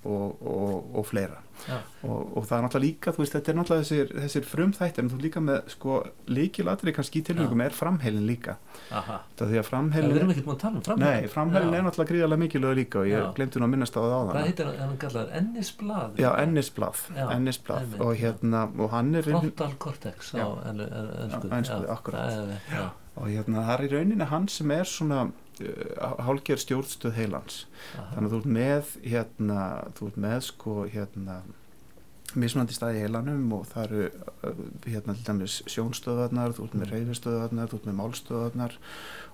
Og, og, og fleira. Já. og, og það er náttúrulega líka, veist, þetta er náttúrulega þessir, þessir frumþættir en þú líka með sko líkilatri kannski í tilvíkum er framheilin líka. Aha, það því að framheilin við erum ekki búin að tala um fram Nei, framhælinn er náttúrulega gríðarlega mikilvæg líka og ég glemti nú að minnast á það á hvað það heitir hann, kallar ennisblað Já, ennisblað, Já, ennisblað. einmitt, og hérna, og hann er frontal cortex á Já. en, en, ensku, Já, ensku, akkúrat. já, já, og hérna, það er í rauninni hann sem er svona uh, hálger stjórnstöð heilans aha, þannig að þú ert með hérna, þú ert með sko hérna mismunandi staði í heilanum og það eru uh, hérna til dæmis sjónstöðarnar þú ert með Mm. reyfistöðarnar, þú ert með málstöðarnar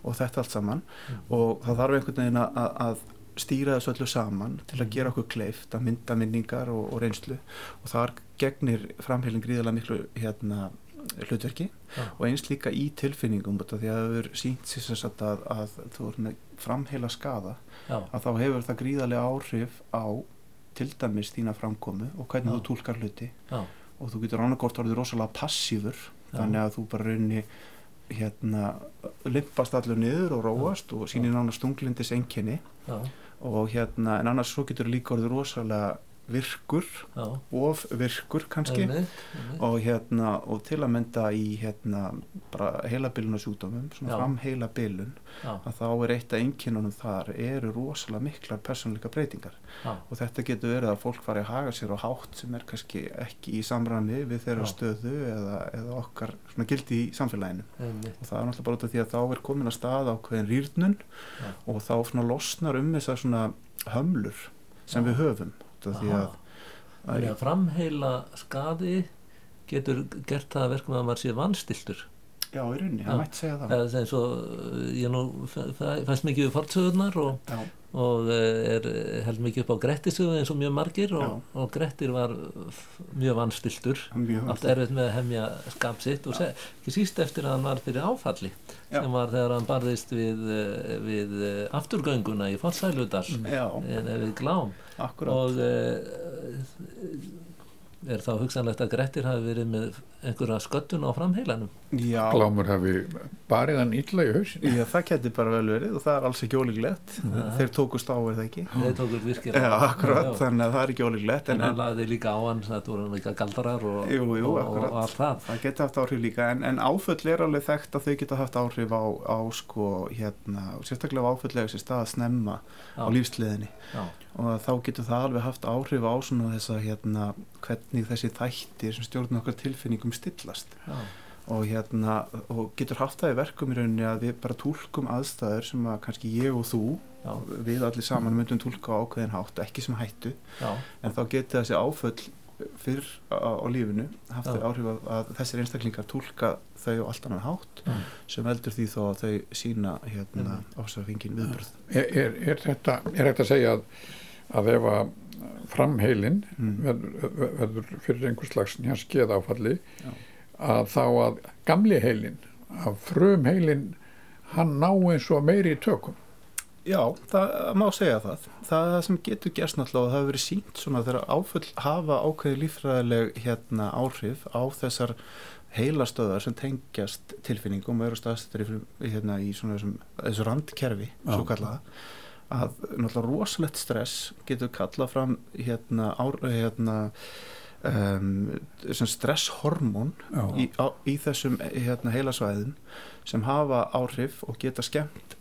og þetta allt saman Mm. og það þarf einhvern veginn að, að stýra þessu öllu saman til að Mm. gera okkur kleift að mynda minningar og, og reynslu og þar gegnir framheilin gríðarlega miklu hérna hlutverki Já. og eins líka í tilfinningum því að það hefur sínt sagt að, að þú ert með framheila skada já, að þá hefur það gríðarlega áhrif á til dæmis þína framkomu og hvernig Já. þú túlkar hluti. Og þú getur annarkort orðið rosalega passífur þannig að þú bara raunni hérna limpast allur niður og róast og sýnir nána stunglindis enginni og hérna en annars svo getur líka orðið rosalega virkur já. of virkur kannski. Einmitt, einmitt. og hérna og til að mynda í hérna bara heilabilun og sjúkdómum svona Já. fram heilabilun að þá er eitt af einkennunum þar eru rosalega miklar persónleika breytingar. Já, og þetta getur verið að fólk fari að haga sér á hátt sem er kannski ekki í samræmi við þeirra stöðu eða, eða okkar svona gildi í samfélaginu. Einmitt, og það er náttúrulega bara út af því að þá er komin að stað ákveðin rýrnun Já. og þá svona losnar um þessar svona hömlur sem við höfum út af því að, Þannig að framheila skadi getur gert það að verkum að maður sé vannstiltur já, í rauninni, það mætti segja það. Eins og uh, ég nú fæ- fæ- fæst mikið við fortsöðunar og, og uh, er held mikið upp á Grettisöðu eins og mjög margir og, og Grettir var mjög vannstiltur átt erfitt með að hemja skap sitt og seg, ekki síst eftir að hann var fyrir áfalli Já. sem var þegar hann barðist við, eh, við eh, afturgönguna í Fossæludal já, en við glám akkurat og er þá hugsanlegt að Grettir hafi verið með einhverja sköttun á framheilanum. Já, Glámur hafi barið hann illa í hausin já, það geti bara vel verið og það er alls ekki ólíklegt. Nei. þeir tókust á er það ekki? Þeir tókur virkilega já, akkurat, Já, já. þannig að það er ekki ólíklegt en en, hann en lagði líka á hann þetta voru líka galdarar og, Jú, jú, og, og, allt það. Það geti haft áhrif líka en, en áföll er alveg þekkt að þau geta haft áhrif á, á sko, hérna, sérstaklega ef áföll er sér stað að snemma á lífsliðinni já, og þá getur það alveg haft áhrif á svona þessa, hérna, hvernig þessi þættir sem stjórnum okkar tilfinningum stillast. Já, og hérna, og getur haft það í verkum í rauninni að við bara túlkum aðstæður sem að kannski ég og þú já, við allir saman myndum túlka á ákveðin hátt ekki sem hættu, en þá getur þessi áföll fyrr á, á lífinu haft þau áhrif að, að þessir einstaklingar túlka þau á allt annan hátt já. sem veldur því þó að þau sína hérna ásafingin viðbröð er, er, er þetta er þetta að segja að, að ef að framheilin mm. verður, verður fyrir einhvers slags njarskeið áfalli Já. að þá að gamli heilin að frum heilin hann ná eins og meiri tökum Já, það má segja það. Það sem getur gerst náttúrulega og það hefur verið sínt svona þegar áfull hafa ákveði lífræðileg hérna áhrif á þessar heilastöðar sem tengjast tilfinningum og eru staðstöður hérna, í svona þessum, þessu randkerfi, svo kallaða að náttúrulega rosalegt stress getur kallað fram hérna, ár, hérna um, stresshormón í, á, í þessum hérna, heilasvæðum sem hafa áhrif og geta skemmt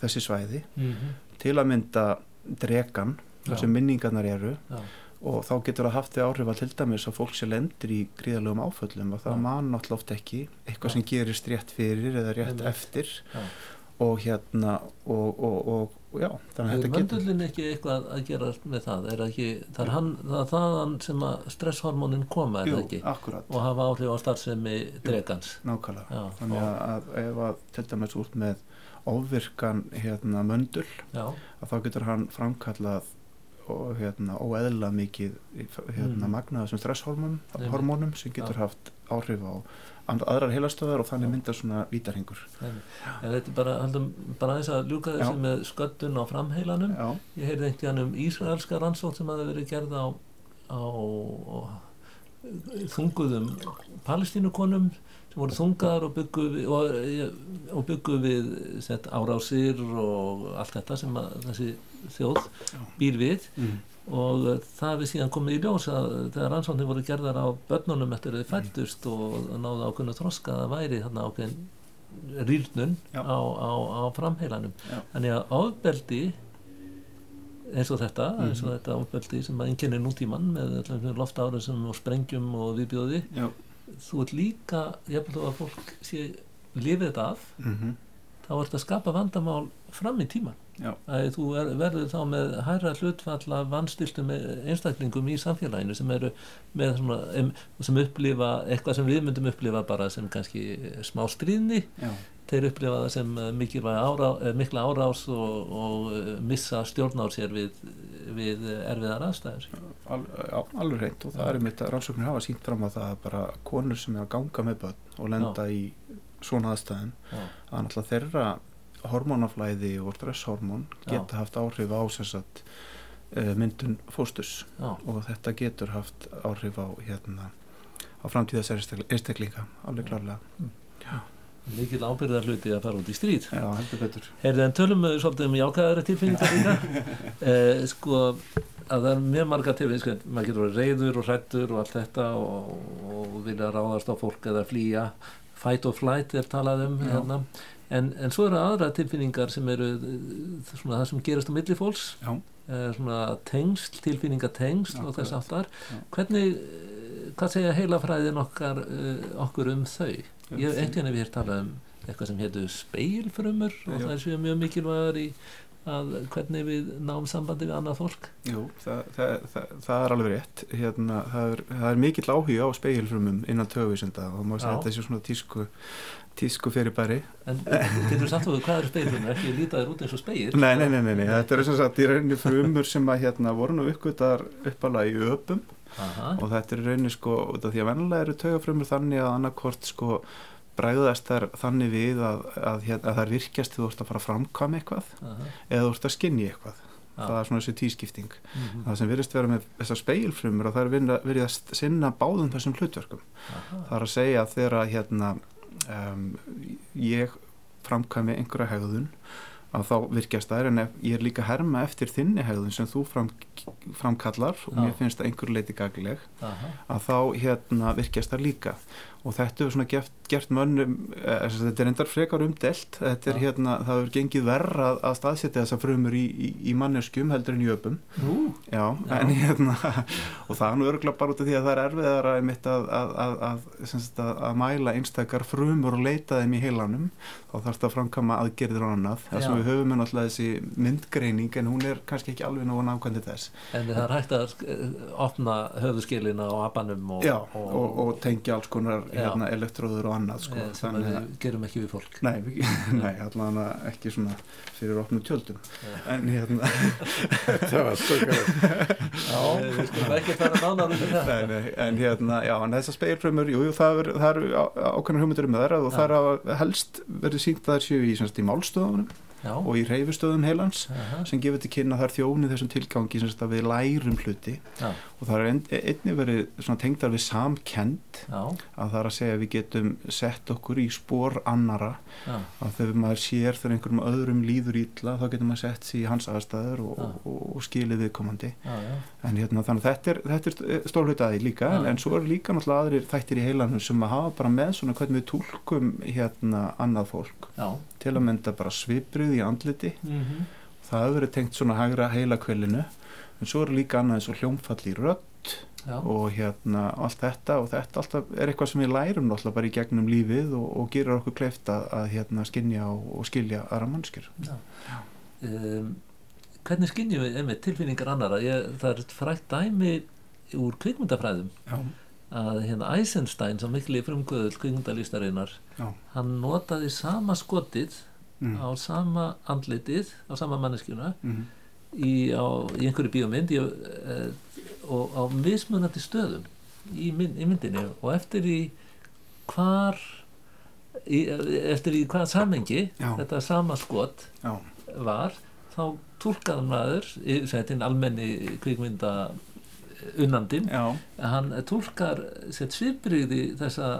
þessi svæði Mhm. til að mynda dregan þar sem minningarnar eru Já. og þá getur það haft því áhrif að til dæmis að fólk sem lendir í gríðalegum áföllum og það Já. man náttúrulega oft ekki eitthvað Já. sem gerist rétt fyrir eða rétt Einmitt. eftir og hérna og, og, og já, þannig að Er þetta getur vöndullin ekki eitthvað að gera með það? Er ekki, það er hann, það er þaðan sem að stresshormónin koma, er það ekki? akkurat, Og hafa áhrif á starfsemi dregans. nákvæmlega Já, þannig og- að, ef að til dæmis út með ofvirkan hérna möndul Já, að þá getur hann framkallað og hérna óeðla mikið hérna Mm. magna þessum stresshormónum hormónum sem getur haft áhrif á aðrar heilastöðar og þannig Já. myndar svona vítarhingur en, þetta er bara, haldum bara aðeins að ljúka þessu Já. með sköddun á framheilanum. Já, Ég heyrði einhvern um Ísraelska rannsótt sem hafi verið gerð á, á, á þunguðum palestínukonum sem voru þungaðar og byggu við, og, og byggu við sett, árásir og allt þetta sem að, þessi þjóð býr við mm. Og það við síðan komið í ljós að þegar rannsóknir voru gerðar á börnunum eftir að þau fættust og náðu ákveðnu þroska að væri þarna ákveðin rýrnun á, á, á framheilanum Já. þannig að ofbeldi eins og þetta Mhm. eins og þetta ofbeldi sem að einkennir nútímann með öllum loftárusum og sprengjum og viðbjóði Já. þú ert líka, ég held að fólk sé lifið þetta af Mm þá ert að skapa vandamál fram í tíman Já. að þú er, verður þá með hærra hlutfall af vannstiltum einstaklingum í samfélaginu sem eru með svona, em, sem upplifa eitthvað sem við myndum upplifa bara sem kannski smá stríðni Já. þeir upplifa það sem eh, eh, mikla árás og, og eh, missa stjórn á sér við, við erfiðar aðstæður Al, já, alveg reynd og það er mitt að rannsóknir hafa sínt fram á það að bara konur sem er að ganga með börn og lenda í svona aðstæðum Já. að náttúrulega þeirra hormónaflæði og stresshormón Já. geta haft áhrif á sagt, eh, myndun fóstus Já. og þetta getur haft áhrif á hérna á framtíð þessar einstaklinga alveg klárlega. Mikil ábyrðar hluti að fara út í stríð. Já, heldur betur. Heyrðu, en tölum við svolítið um jákæðara tilfinningar eh, sko að það er mjög marga tilfinningar sko, maður getur verið reyður og hrættur og allt þetta og, og vilja ráðast á fólk eða flýja. Fight or flight er talað um Já. hérna. En, en svo eru aðra tilfinningar sem eru eh, svona það sem gerast á milli fólks. Eh, svona tengsl, tilfinningatengsl og þess aftar hvernig, eh, hvað segja heilafræðin okkar eh, okkur um þau? Ég hef einhvern veginn talað um eitthvað sem heitur speilfrumur og það er séu mjög mikilvægar í að hvernig við náum sambandi við annað fólk. Jú, það, það, það, það er alveg rétt. Hérna, það, er, það er mikill áhuga á speilfrumum innan tögvísinda og maður Já. segja að þetta sé svona tísku tísku fyrirbæri. En getur þú sagt þú hvað eru speilfrumur ekki líta þér út eins og speil Nei, nei, nei, nei, nei. þetta eru sem sagt í rauninni frumur sem að hérna voru nú uppgötar uppalega í öpum. Aha, og þetta er í rauninni sko því að vennilega eru taugafrumur þannig að annarkvort sko bregðast þær þannig við að, að, að þær virkjast þegar þú ert að fara að framkvæma eitthvað aha, eða þú ert að skinni eitthvað. Það er svona þessi tískipting mhm, það sem virðist vera með þessar speilfrumur og það er virðast sinna báðum þessum hlutverkum. Aha, það er að segja að þegar að, hérna, um, ég framkvæmi einhverja hegðun að þá virkjast þær en ef, ég er líka herma eftir þinni hegðun sem þú fram, framkallar og mér finnst það einhver leiti aha, að þá hérna virkjast það líka og þetta er svona gert, gert mönnum eh, þetta er endar frekar umdelt. Þetta er Já. hérna, það er gengið verra að, að staðsetja þessa frumur í, í, í manneskjum heldur en í öpum. Já, en hérna og það er nú örgulega bara út af því að það er erfiðar að, að, að, að, að, að, að mæla einstakar frumur og leita þeim í heilanum. Þá þarf það að framkama aðgerðir og annað. Sem Já. við höfum er náttúrulega þessi myndgreining en hún er kannski ekki alveg náðu nákvæmdi þess. En það er hægt að eh, opna höfuskilina á abanum og, Já, og, og tengja alls konar hérna, elektróður og annað sko, eh, sem við gerum ekki við fólk. Nei, við, nei allavega ekki svona fyrir opnum tjöldum. En hérna það var stökar við skulum ekki fara nánar um það. Nei, nei, en hérna, já, en þessar speilfrömmur jú, jú, það eru er ákveðnar hugmyndir um það og það er helst verið sínt að það séu í, í málstöðunum Já. og í reyfustöðum heilans Aha. sem gefur til kynna þar þjóni þessum tilgangi sem að við lærum hluti Já. Og það er ein, einnig verið tengdar við samkend Já. að það er að segja að við getum sett okkur í spór annara Já. að þegar maður sér þegar einhverjum öðrum líður ítla þá getur maður sett sér í hans aðstæður og, og, og skilið viðkomandi en hérna þannig að þetta er, er stór hlutaði líka en, en svo er líka náttúrulega aðrir þættir í heilanum sem að hafa bara með svona hvernig við tólkum hérna annað fólk Já. til að mynda bara sviprið í andliti mm -hmm. það hefur verið tengt svona hægra heila kvellinu en svo er líka annað eins og hljómfall í rött Já. og hérna allt þetta og þetta alltaf er eitthvað sem við lærum alltaf bara í gegnum lífið og, og gerir okkur kleift að, að hérna skinja og, og skilja aðra mannskir um, Hvernig skinnjum við einmitt tilfinningar annara? Ég, það er frækt dæmi úr kvikmyndafræðum Já. að hérna Eisenstein sem mikli frumgöðul kvikmyndalistarinnar hann notaði sama skotið mm. á sama andlitið á sama manneskjuna mm. Í, á, í einhverju bíómynd í, e, og á mismunandi stöðum í, mynd, myndinni og eftir í hvar í, eftir í hvað samengi þetta sama skot Já. var þá tólkaði maður settin almenni kvikmynda unnandin hann tólkar sett svipriði þessa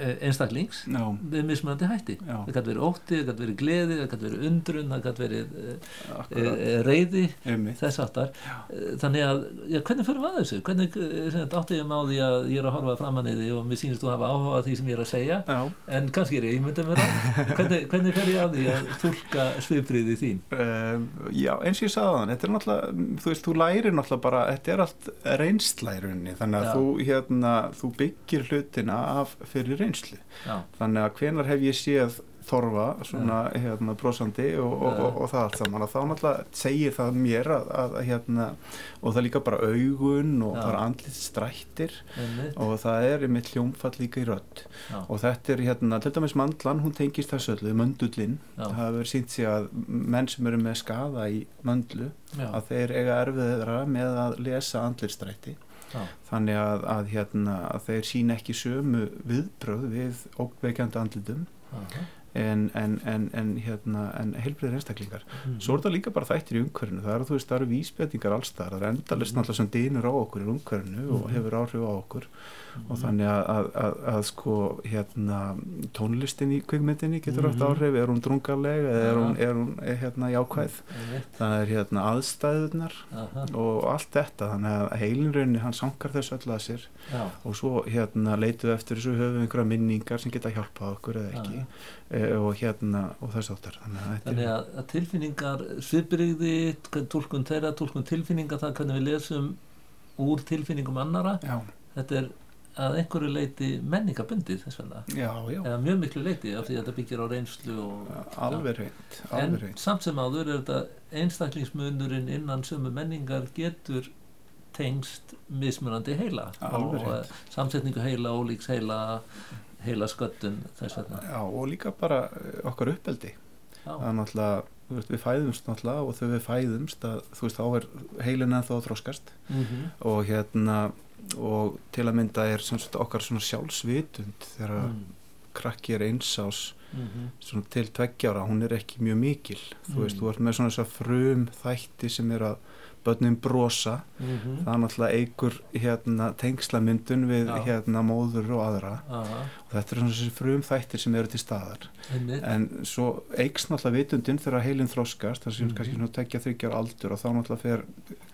einstaklings Já. með mismunandi hætti. Já. það gæti verið ótti, það gæti verið gleði það gæti verið undrun, það gæti verið e, reyði, Einmitt. þess aftar þannig að, já, hvernig fyrir við að þessu? Hvernig átti ég máði að ég er að horfa framan í því og mér sýnist þú að hafa áhuga því sem ég er að segja, já. en kannski er ég ímyndið mér að, hvernig, hvernig fer ég að því að tólka svipriði þín? Um, Já, eins og ég sagði þann þetta er náttúrulega, þú veist, þú lærir náttúrulega bara, þetta er allt reynslærunni þannig að þú, hérna, þú byggir hlutina af fyrir reynslu. Já. þannig að hvenar hef ég séð þorfa svona hérna brosandi og, og, og, og það allt saman? Að þá náttúrulega segir það mér að, að hérna og það er líka bara augun og Já. bara andlit strættir Einmitt. og það er einmitt hljómfall líka í rödd. Já. og þetta er hérna, til dæmis mandlan hún tengist þessu öllu, möndullin það hefur sínt sig að menn sem eru með skaða í möndlu að þeir eiga erfiðra með að lesa andlitstrætti Já. þannig að, að, hérna, að þeir sína ekki sömu viðbröð við óveikjandi andlitum Aha. En, en, en, en, hérna, en heilbriðir einstaklingar Mhm. svo er það líka bara þættir í umhverfinu það eru, þú veist, það eru vísbendingar allstar það er endalist Mhm. náttúrulega sem dýnur á okkur í umhverfinu og Mhm. hefur áhrif á okkur Mhm. og þannig að, að, að, að sko hérna tónlistin í kvikmyndinni getur haft Mhm. áhrif, er hún drungarleg eða er hún, er hún eh, hérna jákvæð það er hérna aðstæðunar Aha. og allt þetta þannig að heilinrauninni hann sankar þessu öll að sér Já. og svo hérna leitum við eftir þessu höfum einhverja minningar sem geta hjálpað okkur eða ekki og hérna og þess áttar þannig að Þannig að, að tilfinningar svipriði, tólkun þeirra, tólkun tilfinninga það hvernig við lesum úr tilfinningum annara já, þetta er að einhverju leiti menningabundið þess vegna. Já, já, eða mjög miklu leiti af því að þetta byggir á reynslu og, alveg reynd en reynd samt sem áður er þetta einstaklingsmunurinn innan sömu menningar getur tengst mismunandi heila Alveg og rétt. eh, samsetningu heila, ólíks heila heila sköttun þess vegna já, og líka bara eh, okkar uppeldi Já. það er náttúrulega við fæðumst náttúrulega og þegar við fæðumst að, þú veist, þá er heilin ennþá að þroskast Mhm. og hérna og til að mynda er okkar svona sjálfsvitund þegar Mm. krakki er einsás Mhm. svona til tveggjára, hún er ekki mjög mikil þú veist, Mm. þú ert með svona þess að frum þætti sem er að börnin brosa Mhm. það er náttúrulega eigur hérna tengslamyndun við Já. hérna móður og aðra Aha, og þetta er svona þessi frum þættir sem eru til staðar einmitt. en svo eikst náttúrulega vitundin þegar heilin þroskast það sem Mhm. kannski svona tekja þryggjar aldur og þá náttúrulega fer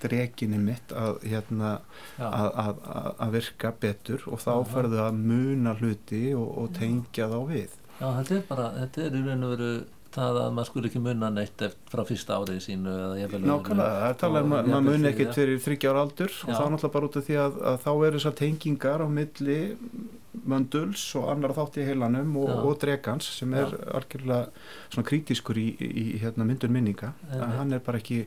dreginni mitt að hérna að, að, að virka betur og þá Aha. ferðu að muna hluti og, og tengja þá við Já, þetta er bara, þetta er í raun og veru það að maður skulle ekki munna neitt frá fyrsta árið sínu. Nákvæmlega, það er talað um Og að maður muni ekkert fyrir þryggjar aldur og Já. þá náttúrulega bara út af því að, að þá eru þessar tengingar á milli mönduls og annar þátt í heilanum og, Já. og dregans sem er Já. algjörlega svona krítiskur í, í hérna, myndun minninga að hann er bara ekki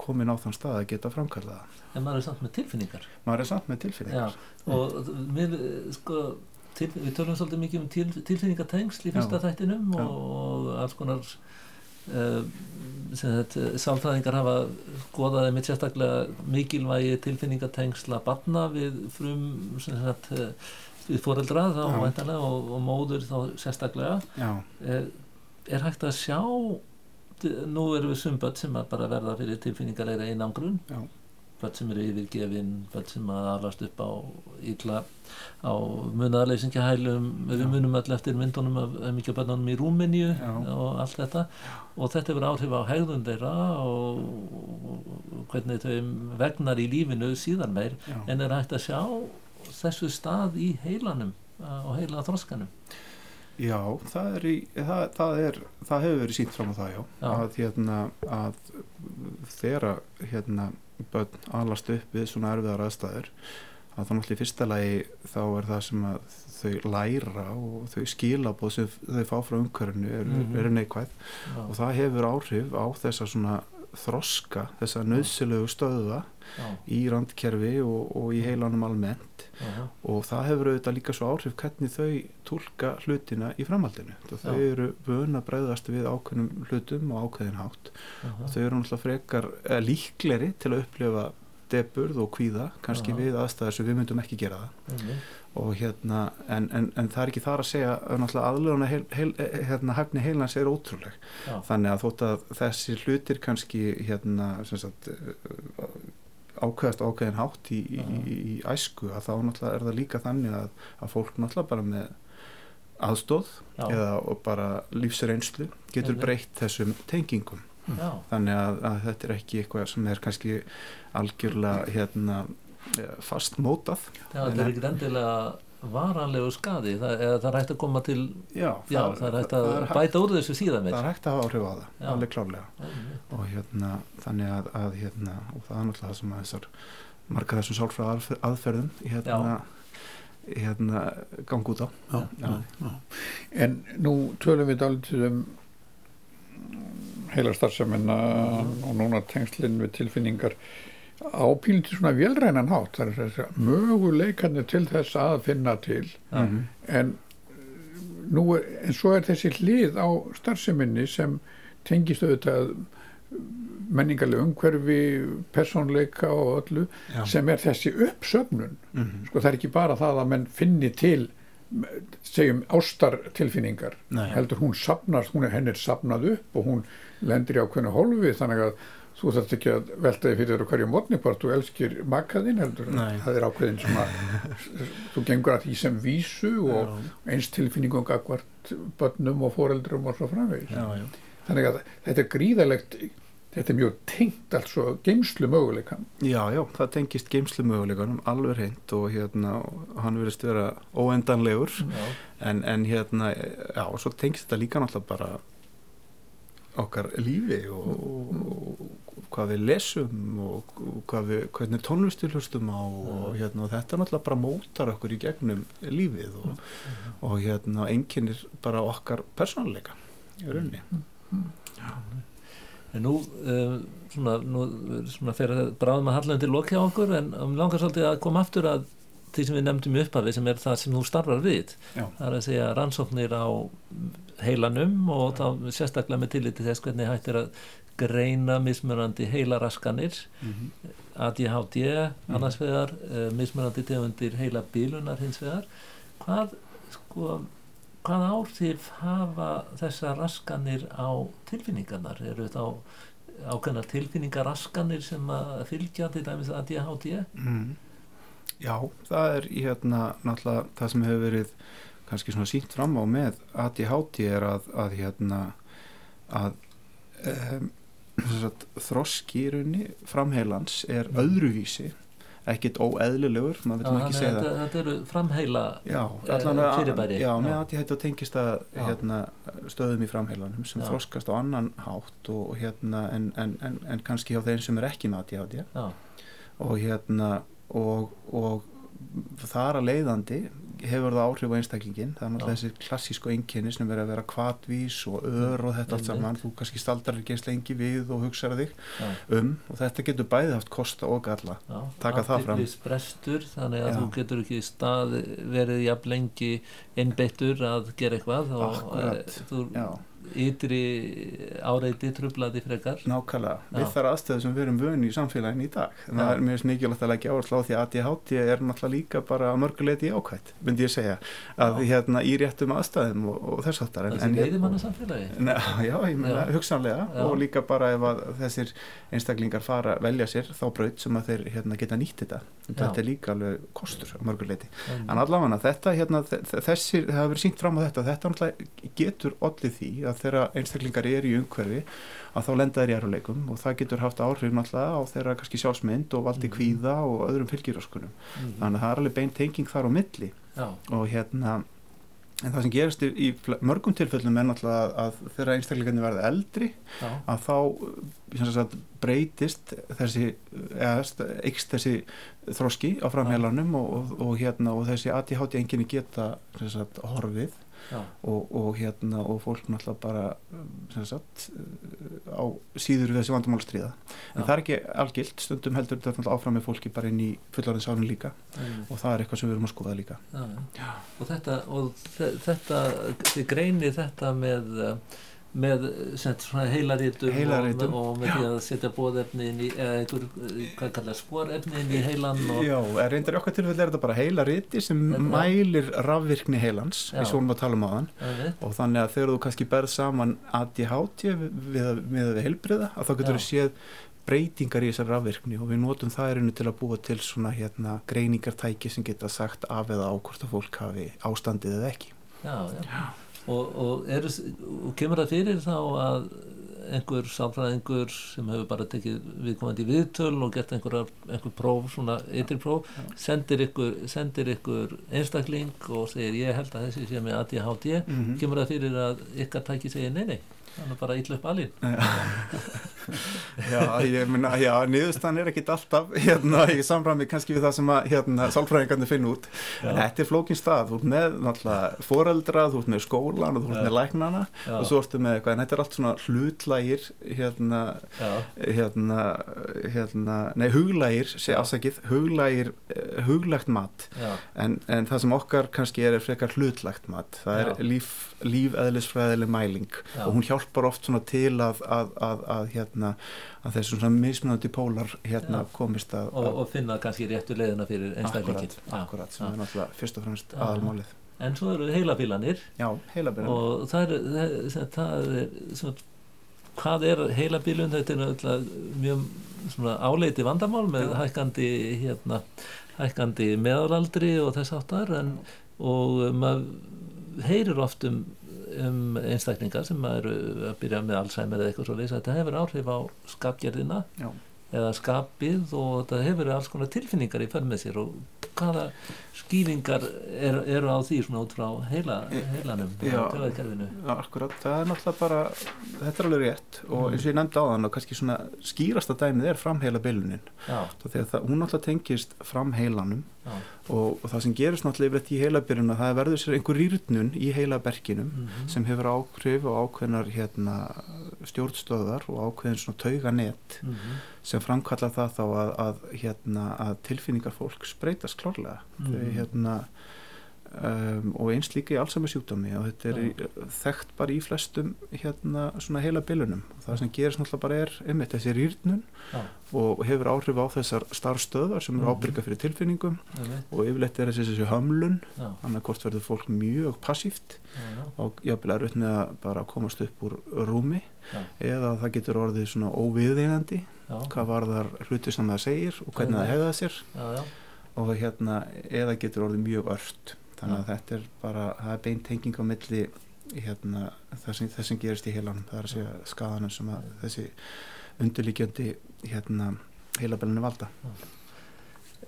komin á þann stað að geta framkallað það. En maður er samt með tilfinningar. maður er samt með Já, tilfinningar og mér, sko, til, við tölum svolítið mikið um til, tilfinningatengsl í fyrsta Já. þættinum Já. og, og alls konar uh, sálfræðingar hafa skoðaði mitt sérstaklega mikilvægi tilfinningatengsla barna við frum sem sagt, eh, við foreldra þá og, og móður þá sérstaklega er, er hægt að sjá nú erum við sumböld sem að bara verða fyrir tilfinningarleira einangrun Já. Börn sem eru yfirgefin börn sem að alast upp á illa á munaðarleysingahælum. Við munum öll eftir myndunum af mikið börnunum í Rúmeníu og allt þetta. Og þetta hefur áhrif á hegðun þeirra og, og hvernig þau vegnar í lífinu síðan meir já. en er hægt að sjá þessu stað í heilanum á heila þroskanum Já, það er, í, það, það er það hefur verið sínt fram á það, já, Já. að hérna að þegar að, hérna börn alast upp við svona erfiðar aðstæður að þá náttúrulega í fyrsta lagi þá er það sem að þau læra og þau skilabóð sem þau fá frá umhverfinu eru, Mhm. eru neikvæð Já, og það hefur áhrif á þessa svona þroska, þessa nöðsilegu stöða já, í randkerfi og, og í heilanum almennt. Já, og það hefur auðvitað líka svo áhrif hvernig þau tólka hlutina í framhaldinu. Þau Já. eru vön að bregðast við ákveðnum hlutum og ákveðin hátt. Já, og þau eru náttúrulega frekar líkleri til að upplifa deburð og kvíða kannski við aðstæðar sem við myndum ekki gera það. Og hérna, en, en, en það er ekki þar að segja aðlöfuna heil, heil, eh, hérna, hæfni heilans er ótrúleg Já. þannig að þótt að þessi hlutir kannski hérna sagt eh, ákveðast ákveðin hátt í, í, í, í æsku að þá náttúrulega er það líka þannig að, að fólk náttúrulega bara með aðstóð Já. eða bara lífsreynslu getur Einmitt. breytt þessum tengingum já, þannig að, að þetta er ekki eitthvað sem er kannski algjörlega hérna eh, fastmótað já, þetta er ekki endilega varanlegu skadi það, eða það er hægt að koma til já, já, það er hægt að það er hægt, bæta úr þessu síðan það er hægt að hafa áhrif á það, Já. alveg klálega Einmitt. og hérna þannig að, að hérna, og það er náttúrulega það sem að þessar marga þessum sálfræða aðferðum hérna, hérna gang út á Já, Já. já, já. En nú tölum við dálítið um heila starfseminna og núna tengslinn við tilfinningar ápýldi svona vélrænan hátt það er þess að möguleikarnir til þess að finna til Já. Mhm. en nú er, en svo er þessi hlið á starfseminni sem tengist auðvitað menningarlega umhverfi, persónleika og öllu Já. sem er þessi uppsöfnun Mhm. sko það er ekki bara það að menn finni til segjum ástartilfinningar Nei. heldur hún sapnast, hún er hennir sapnað upp og hún lendir í ákveðnu hólfi þannig að þú þarft ekki að velta þig fyrir þér hverju mótni hvort þú elskir makaðinn heldur. Nei. það er ákveðin svona þú gengur að því sem vísu og eins tilfinningum gagvart börnum og foreldrum og svo framvegis. Já, já. þannig að þetta er gríðalegt þetta er mjög tengt allt svo geimslu möguleikan já, já, það tengist geimslu möguleikunum alveg hreint og hérna hann verðist vera óendanlegur. Já, en, en hérna, já, og svo tengist þetta líka náttúrulega bara okkar lífi og, og, og hvað við lesum og, og hvað við, hvernig tónlistu hlustum á og, hérna, og þetta náttúrulega bara mótar okkur í gegnum lífið og, og hérna enginnir bara okkar persónuleika í rauninni. En nú, uh, svona, nú svona að bráðum að halla undir lokja okkur en um langar svolítið að koma aftur að því sem við nefndum í upphafi sem er það sem þú starfar við. Já. það er að segja rannsóknir á heilanum og þá sérstaklega með tilliti þess hvernig hægt er að greina mismunandi heilaraskanir ADHD annars vegar, uh, mismunandi tegundir heila bílunar hins vegar. Hvað sko hvað áhrif hafa þessar raskanir á tilfinningarnar? Eru þetta ákveðna tilfinningaraskanir sem að fylgja til dæmis ADHD Mm. Já, það er hérna náttúrulega það sem hefur verið kannski svona sínt fram á með ADHD er að, að hérna að um, sagt, þroski í raunni framheilans er öðruvísi ekkit óeðlilegur, maður nú ekki segja það þetta, eru framheila Já, eh, allan að, fyrirbæri. já, með Já. ADHD tengist að Já. hérna, stöðum í framheilanum sem Já. þroskast á annan hátt og hérna en, en, en, en kannski hjá þeim sem er ekki með já, og hérna og, og þar að leiðandi hefur það áhrif á einstaklingin það er náttúrulega þessi klassísku einkenni sem verður að vera kvatvís og ör og þetta allt saman þú kannski staldar ekki eins lengi við og hugsaður þig Já. um og þetta getur bæði haft kosta og galla Já. taka það fram brestur, þannig að Já. þú getur ekki stað verið jafn lengi innbeittur að gera eitthvað og Akkurat. þú ytri áreiti trublaði frekar. Nákvæmlega, Já. við þar aðstöðu sem við erum vöni í samfélagin í dag. En það er mjög mikilvægt að leggja áherslu á því að ADHD er náttúrulega líka bara mörguleiti ákvæmt, myndi ég segja að já. hérna í réttum aðstæðum og, og þess aftar Það sem leiðir manna samfélagi ne, Já, ég meina, hugsanlega. Og líka bara ef að þessir einstaklingar fara að velja sér þá braut sem að þeir hérna, geta nýtt þetta. Þetta er líka alveg kostur mörguleiti, en allavega þetta hérna, þessir, það að þegar einstaklingar er í umhverfi að þá lenda þeir í eruleikum og það getur haft áhrif náttúrulega á þeirra kannski sjálfsmynd og valdi mm. kvíða og öðrum fylgjuröskunum mm. þannig að það er alveg beint tenging þar á milli Já. og hérna en það sem gerist í, í mörgum tilfellum er náttúrulega að, þeirra einstaklingarnir verða eldri Já. að þá sagt, breytist þessi eikst þessi þroski á framheilanum og, og, og, hérna, og þessi ADHD enginni geta sagt, horfið og, og hérna og fólk náttúrulega bara sagt, á síður við þessi vandamálstriða en Já. það er ekki algilt, stundum heldur þetta náttúrulega áfram með fólki bara inn í fullarðinsáðun líka mm. og það er eitthvað sem við erum að skoða líka Já. og þetta og þetta, þið greinir þetta með með heilarítum og, og með því að setja bóðefni inn í eða einhver, hvað kallar sporefni inn í heilan og... Já, reyndar í okkar tilfelli er þetta bara heilaríti sem þetta? mælir rafvirkni heilans í svona talum á þann og þannig að þegar þú kannski berð saman ADHD við, við heilbriða að þá getur þú séð breytingar í þessar rafvirkni og við notum það erinu til að búa til svona hérna greiningartæki sem geta sagt af eða á hvort að fólk hafi ástandið eða ekki. Já, já, já og, og, er, og kemur það fyrir þá að einhver sálfræðingur sem hefur bara tekið viðkomandi viðtöl og gert einhver, einhver próf, svona eittir próf sendir ykkur, sendir ykkur einstakling og segir ég held að þessi sé með ADHD, mm -hmm. kemur það fyrir að ykkar tæki segir nei nei þannig bara ítla upp alveg Já, ég minna, já, niðurstaðan er ekkit alltaf hérna í samræmi kannski við það sem að hérna sálfræðingarnir finna út. Já. en þetta er flókin stað, þú ert með náttúrulega foreldra, þú ert með skólan og þú ert með læknana já. og svo ertu með eitthvað. En þetta er allt svona hlutlægir hérna, hérna hérna, nei huglægir sé afsakið, huglægir eh, huglægt mat. En, en það sem okkar kannski er er frekar hlutlægt mat. Það er líf, lífeðlisfræðileg mæling. Og hún hjálp hjálpar oft til að, að, að, að hérna, þessum mismunandi pólar hérna, komist að og, og finna kannski réttu leiðina fyrir einstæðleikin Akkurat, akkurat sem er náttúrulega fyrst og fremst aðalmálið. En svo eru heilabílanir Já, heilabílanir og það er, það, það er svona, hvað er heilabílun þetta er mjög áleiti vandamál með Já. hækkandi hérna, hækkandi meðalaldri og þess aftar en, og maður heyrir oft um um einstaklingar sem eru að byrja með Alzheimer eða eitthvað svo leiðis að þetta hefur áhrif á skapgerðina Já. eða skapið og þetta hefur alls konar tilfinningar í för með sér og hvaða skýringar er, eru á því svona út frá heila, heilanum Já, akkurat, það er náttúrulega bara þetta er alveg rétt. Og mm. eins og ég nefndi á þann og kannski svona skýrasta dæmið er framheila bylunin þegar það, hún náttúrulega tengist framheilanum. Og, og það sem gerist náttúrulega yfir þetta í heilabyrjun það verður sér einhver rýrnun í heilaberkinum mm -hmm. sem hefur ákrif og ákveðnar hérna, stjórnstöðar og ákveðin svona tauganett mm -hmm. sem framkalla það þá að, að, hérna, að tilfinningar fólk spreytast klárlega. Mm -hmm. Þau hérna Um, og eins líka í allsama sjúkdómi og þetta er ja. þekkt bara í flestum hérna svona heila bilunum. Það sem gerist náttúrulega bara er einmitt þessi rýrnun ja. og hefur áhrif á þessar starfstöðar sem eru mhm. ábyrga fyrir tilfinningum. Ja. og yfirleitt er þessi þessi hömlun. Annarkort verður fólk mjög passíft og jáfnvel er auðvitað með að bara komast upp úr rúmi. Eða það getur orðið svona óviðeinandi hvað var þar hluti sem það segir og hvernig það hefða sér og hérna eða getur orðið mjög ört. Þannig að þetta er bara, það er beint tenging á milli hérna, það sem, sem gerist í heilanum, það er að segja skadanum sem að þessi undirlíkjöndi hérna, heilabellinu valda.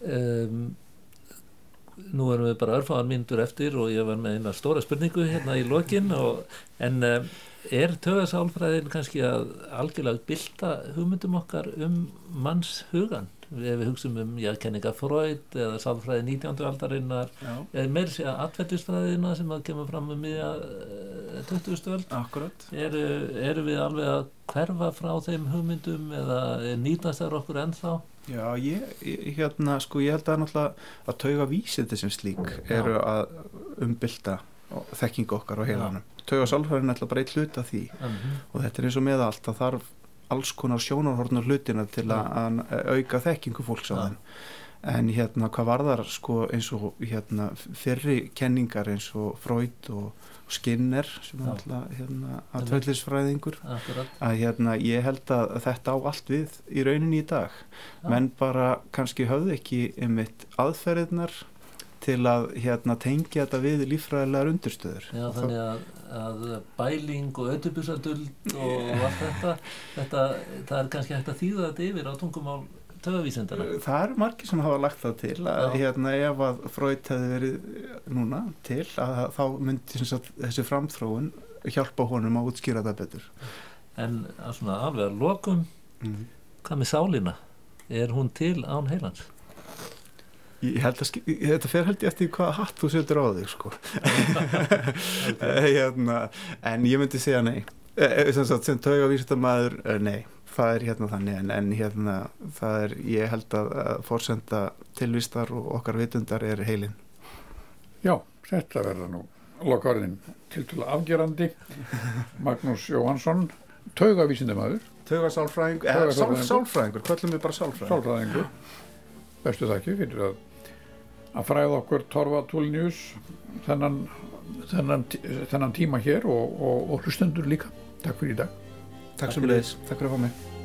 Um, Nú erum við bara örfáðan myndur eftir og ég var með eina stóra spurningu hérna í lokin og, en um, er töðasálfræðin kannski að algjörlega bylta hugmyndum okkar um manns hugan? Ef við hugsaum um já, kenninga Freud eða sálfræði 19. aldarinnar eða meir sé að atverðisfræðina sem að kemur fram um miðja eh, 20. öld Akkurat eru, eru við alveg að hverfa frá þeim hugmyndum eða nýtast þær okkur ennþá Já, ég, ég, hérna, sko, ég held að náttúrulega að tauga vísindi sem slík eru að umbylta þekkingu okkar á heilanum. Tauga sálfræðin er alltaf bara eitt hlut af því mm -hmm. og þetta er eins og með allt, það þarf alls konar sjónarhornar hlutina til að, auka þekkingu fólks á þeim. En hérna, hvað var þar, sko, eins og hérna, fyrri kenningar eins og Freud og Skinner sem er alltaf hérna, aðtvæðlisfræðingur að hérna, ég held að þetta á allt við í rauninni í dag. Já. menn bara kannski höfðu ekki einmitt aðferðirnar til að hérna, tengja þetta við lífræðilegar undirstöður Já, þannig að, að bæling og ötubusaduld og allt þetta, þetta það er kannski hægt að þýða þetta yfir á tungumál töðavísindana. Það eru margir sem hafa lagt það til að hérna ef að Freud hefði verið núna til að þá myndi sagt, þessi framþróun hjálpa honum að útskýra það betur. En að svona alveg að lokum mm. hvað með sálina? Er hún til án heilans? Ég held að þetta fer held ég eftir hvað hatt þú setur á þig sko. Hérna, en ég myndi segja nei. Sem tauga vísindamæður nei. Það er hérna þannig en, en hérna það er, ég held að, að fórsenda tilvistar og okkar vitundar er heilin. Já, þetta verður nú lokaverðin til til afgerandi. Magnús Jóhansson taugavísindamæður Taugasálfræðingur, sálfræðingur. Kvöllum við bara sálfræðingur Sálfræðingur Bestu þakki fyrir að að fræða okkur Torfa Túlnius þennan, þennan, þennan tíma hér og, og, og hlustendur líka. Takk fyrir í dag. Takk sem leiðis, takk fyrir að fá mig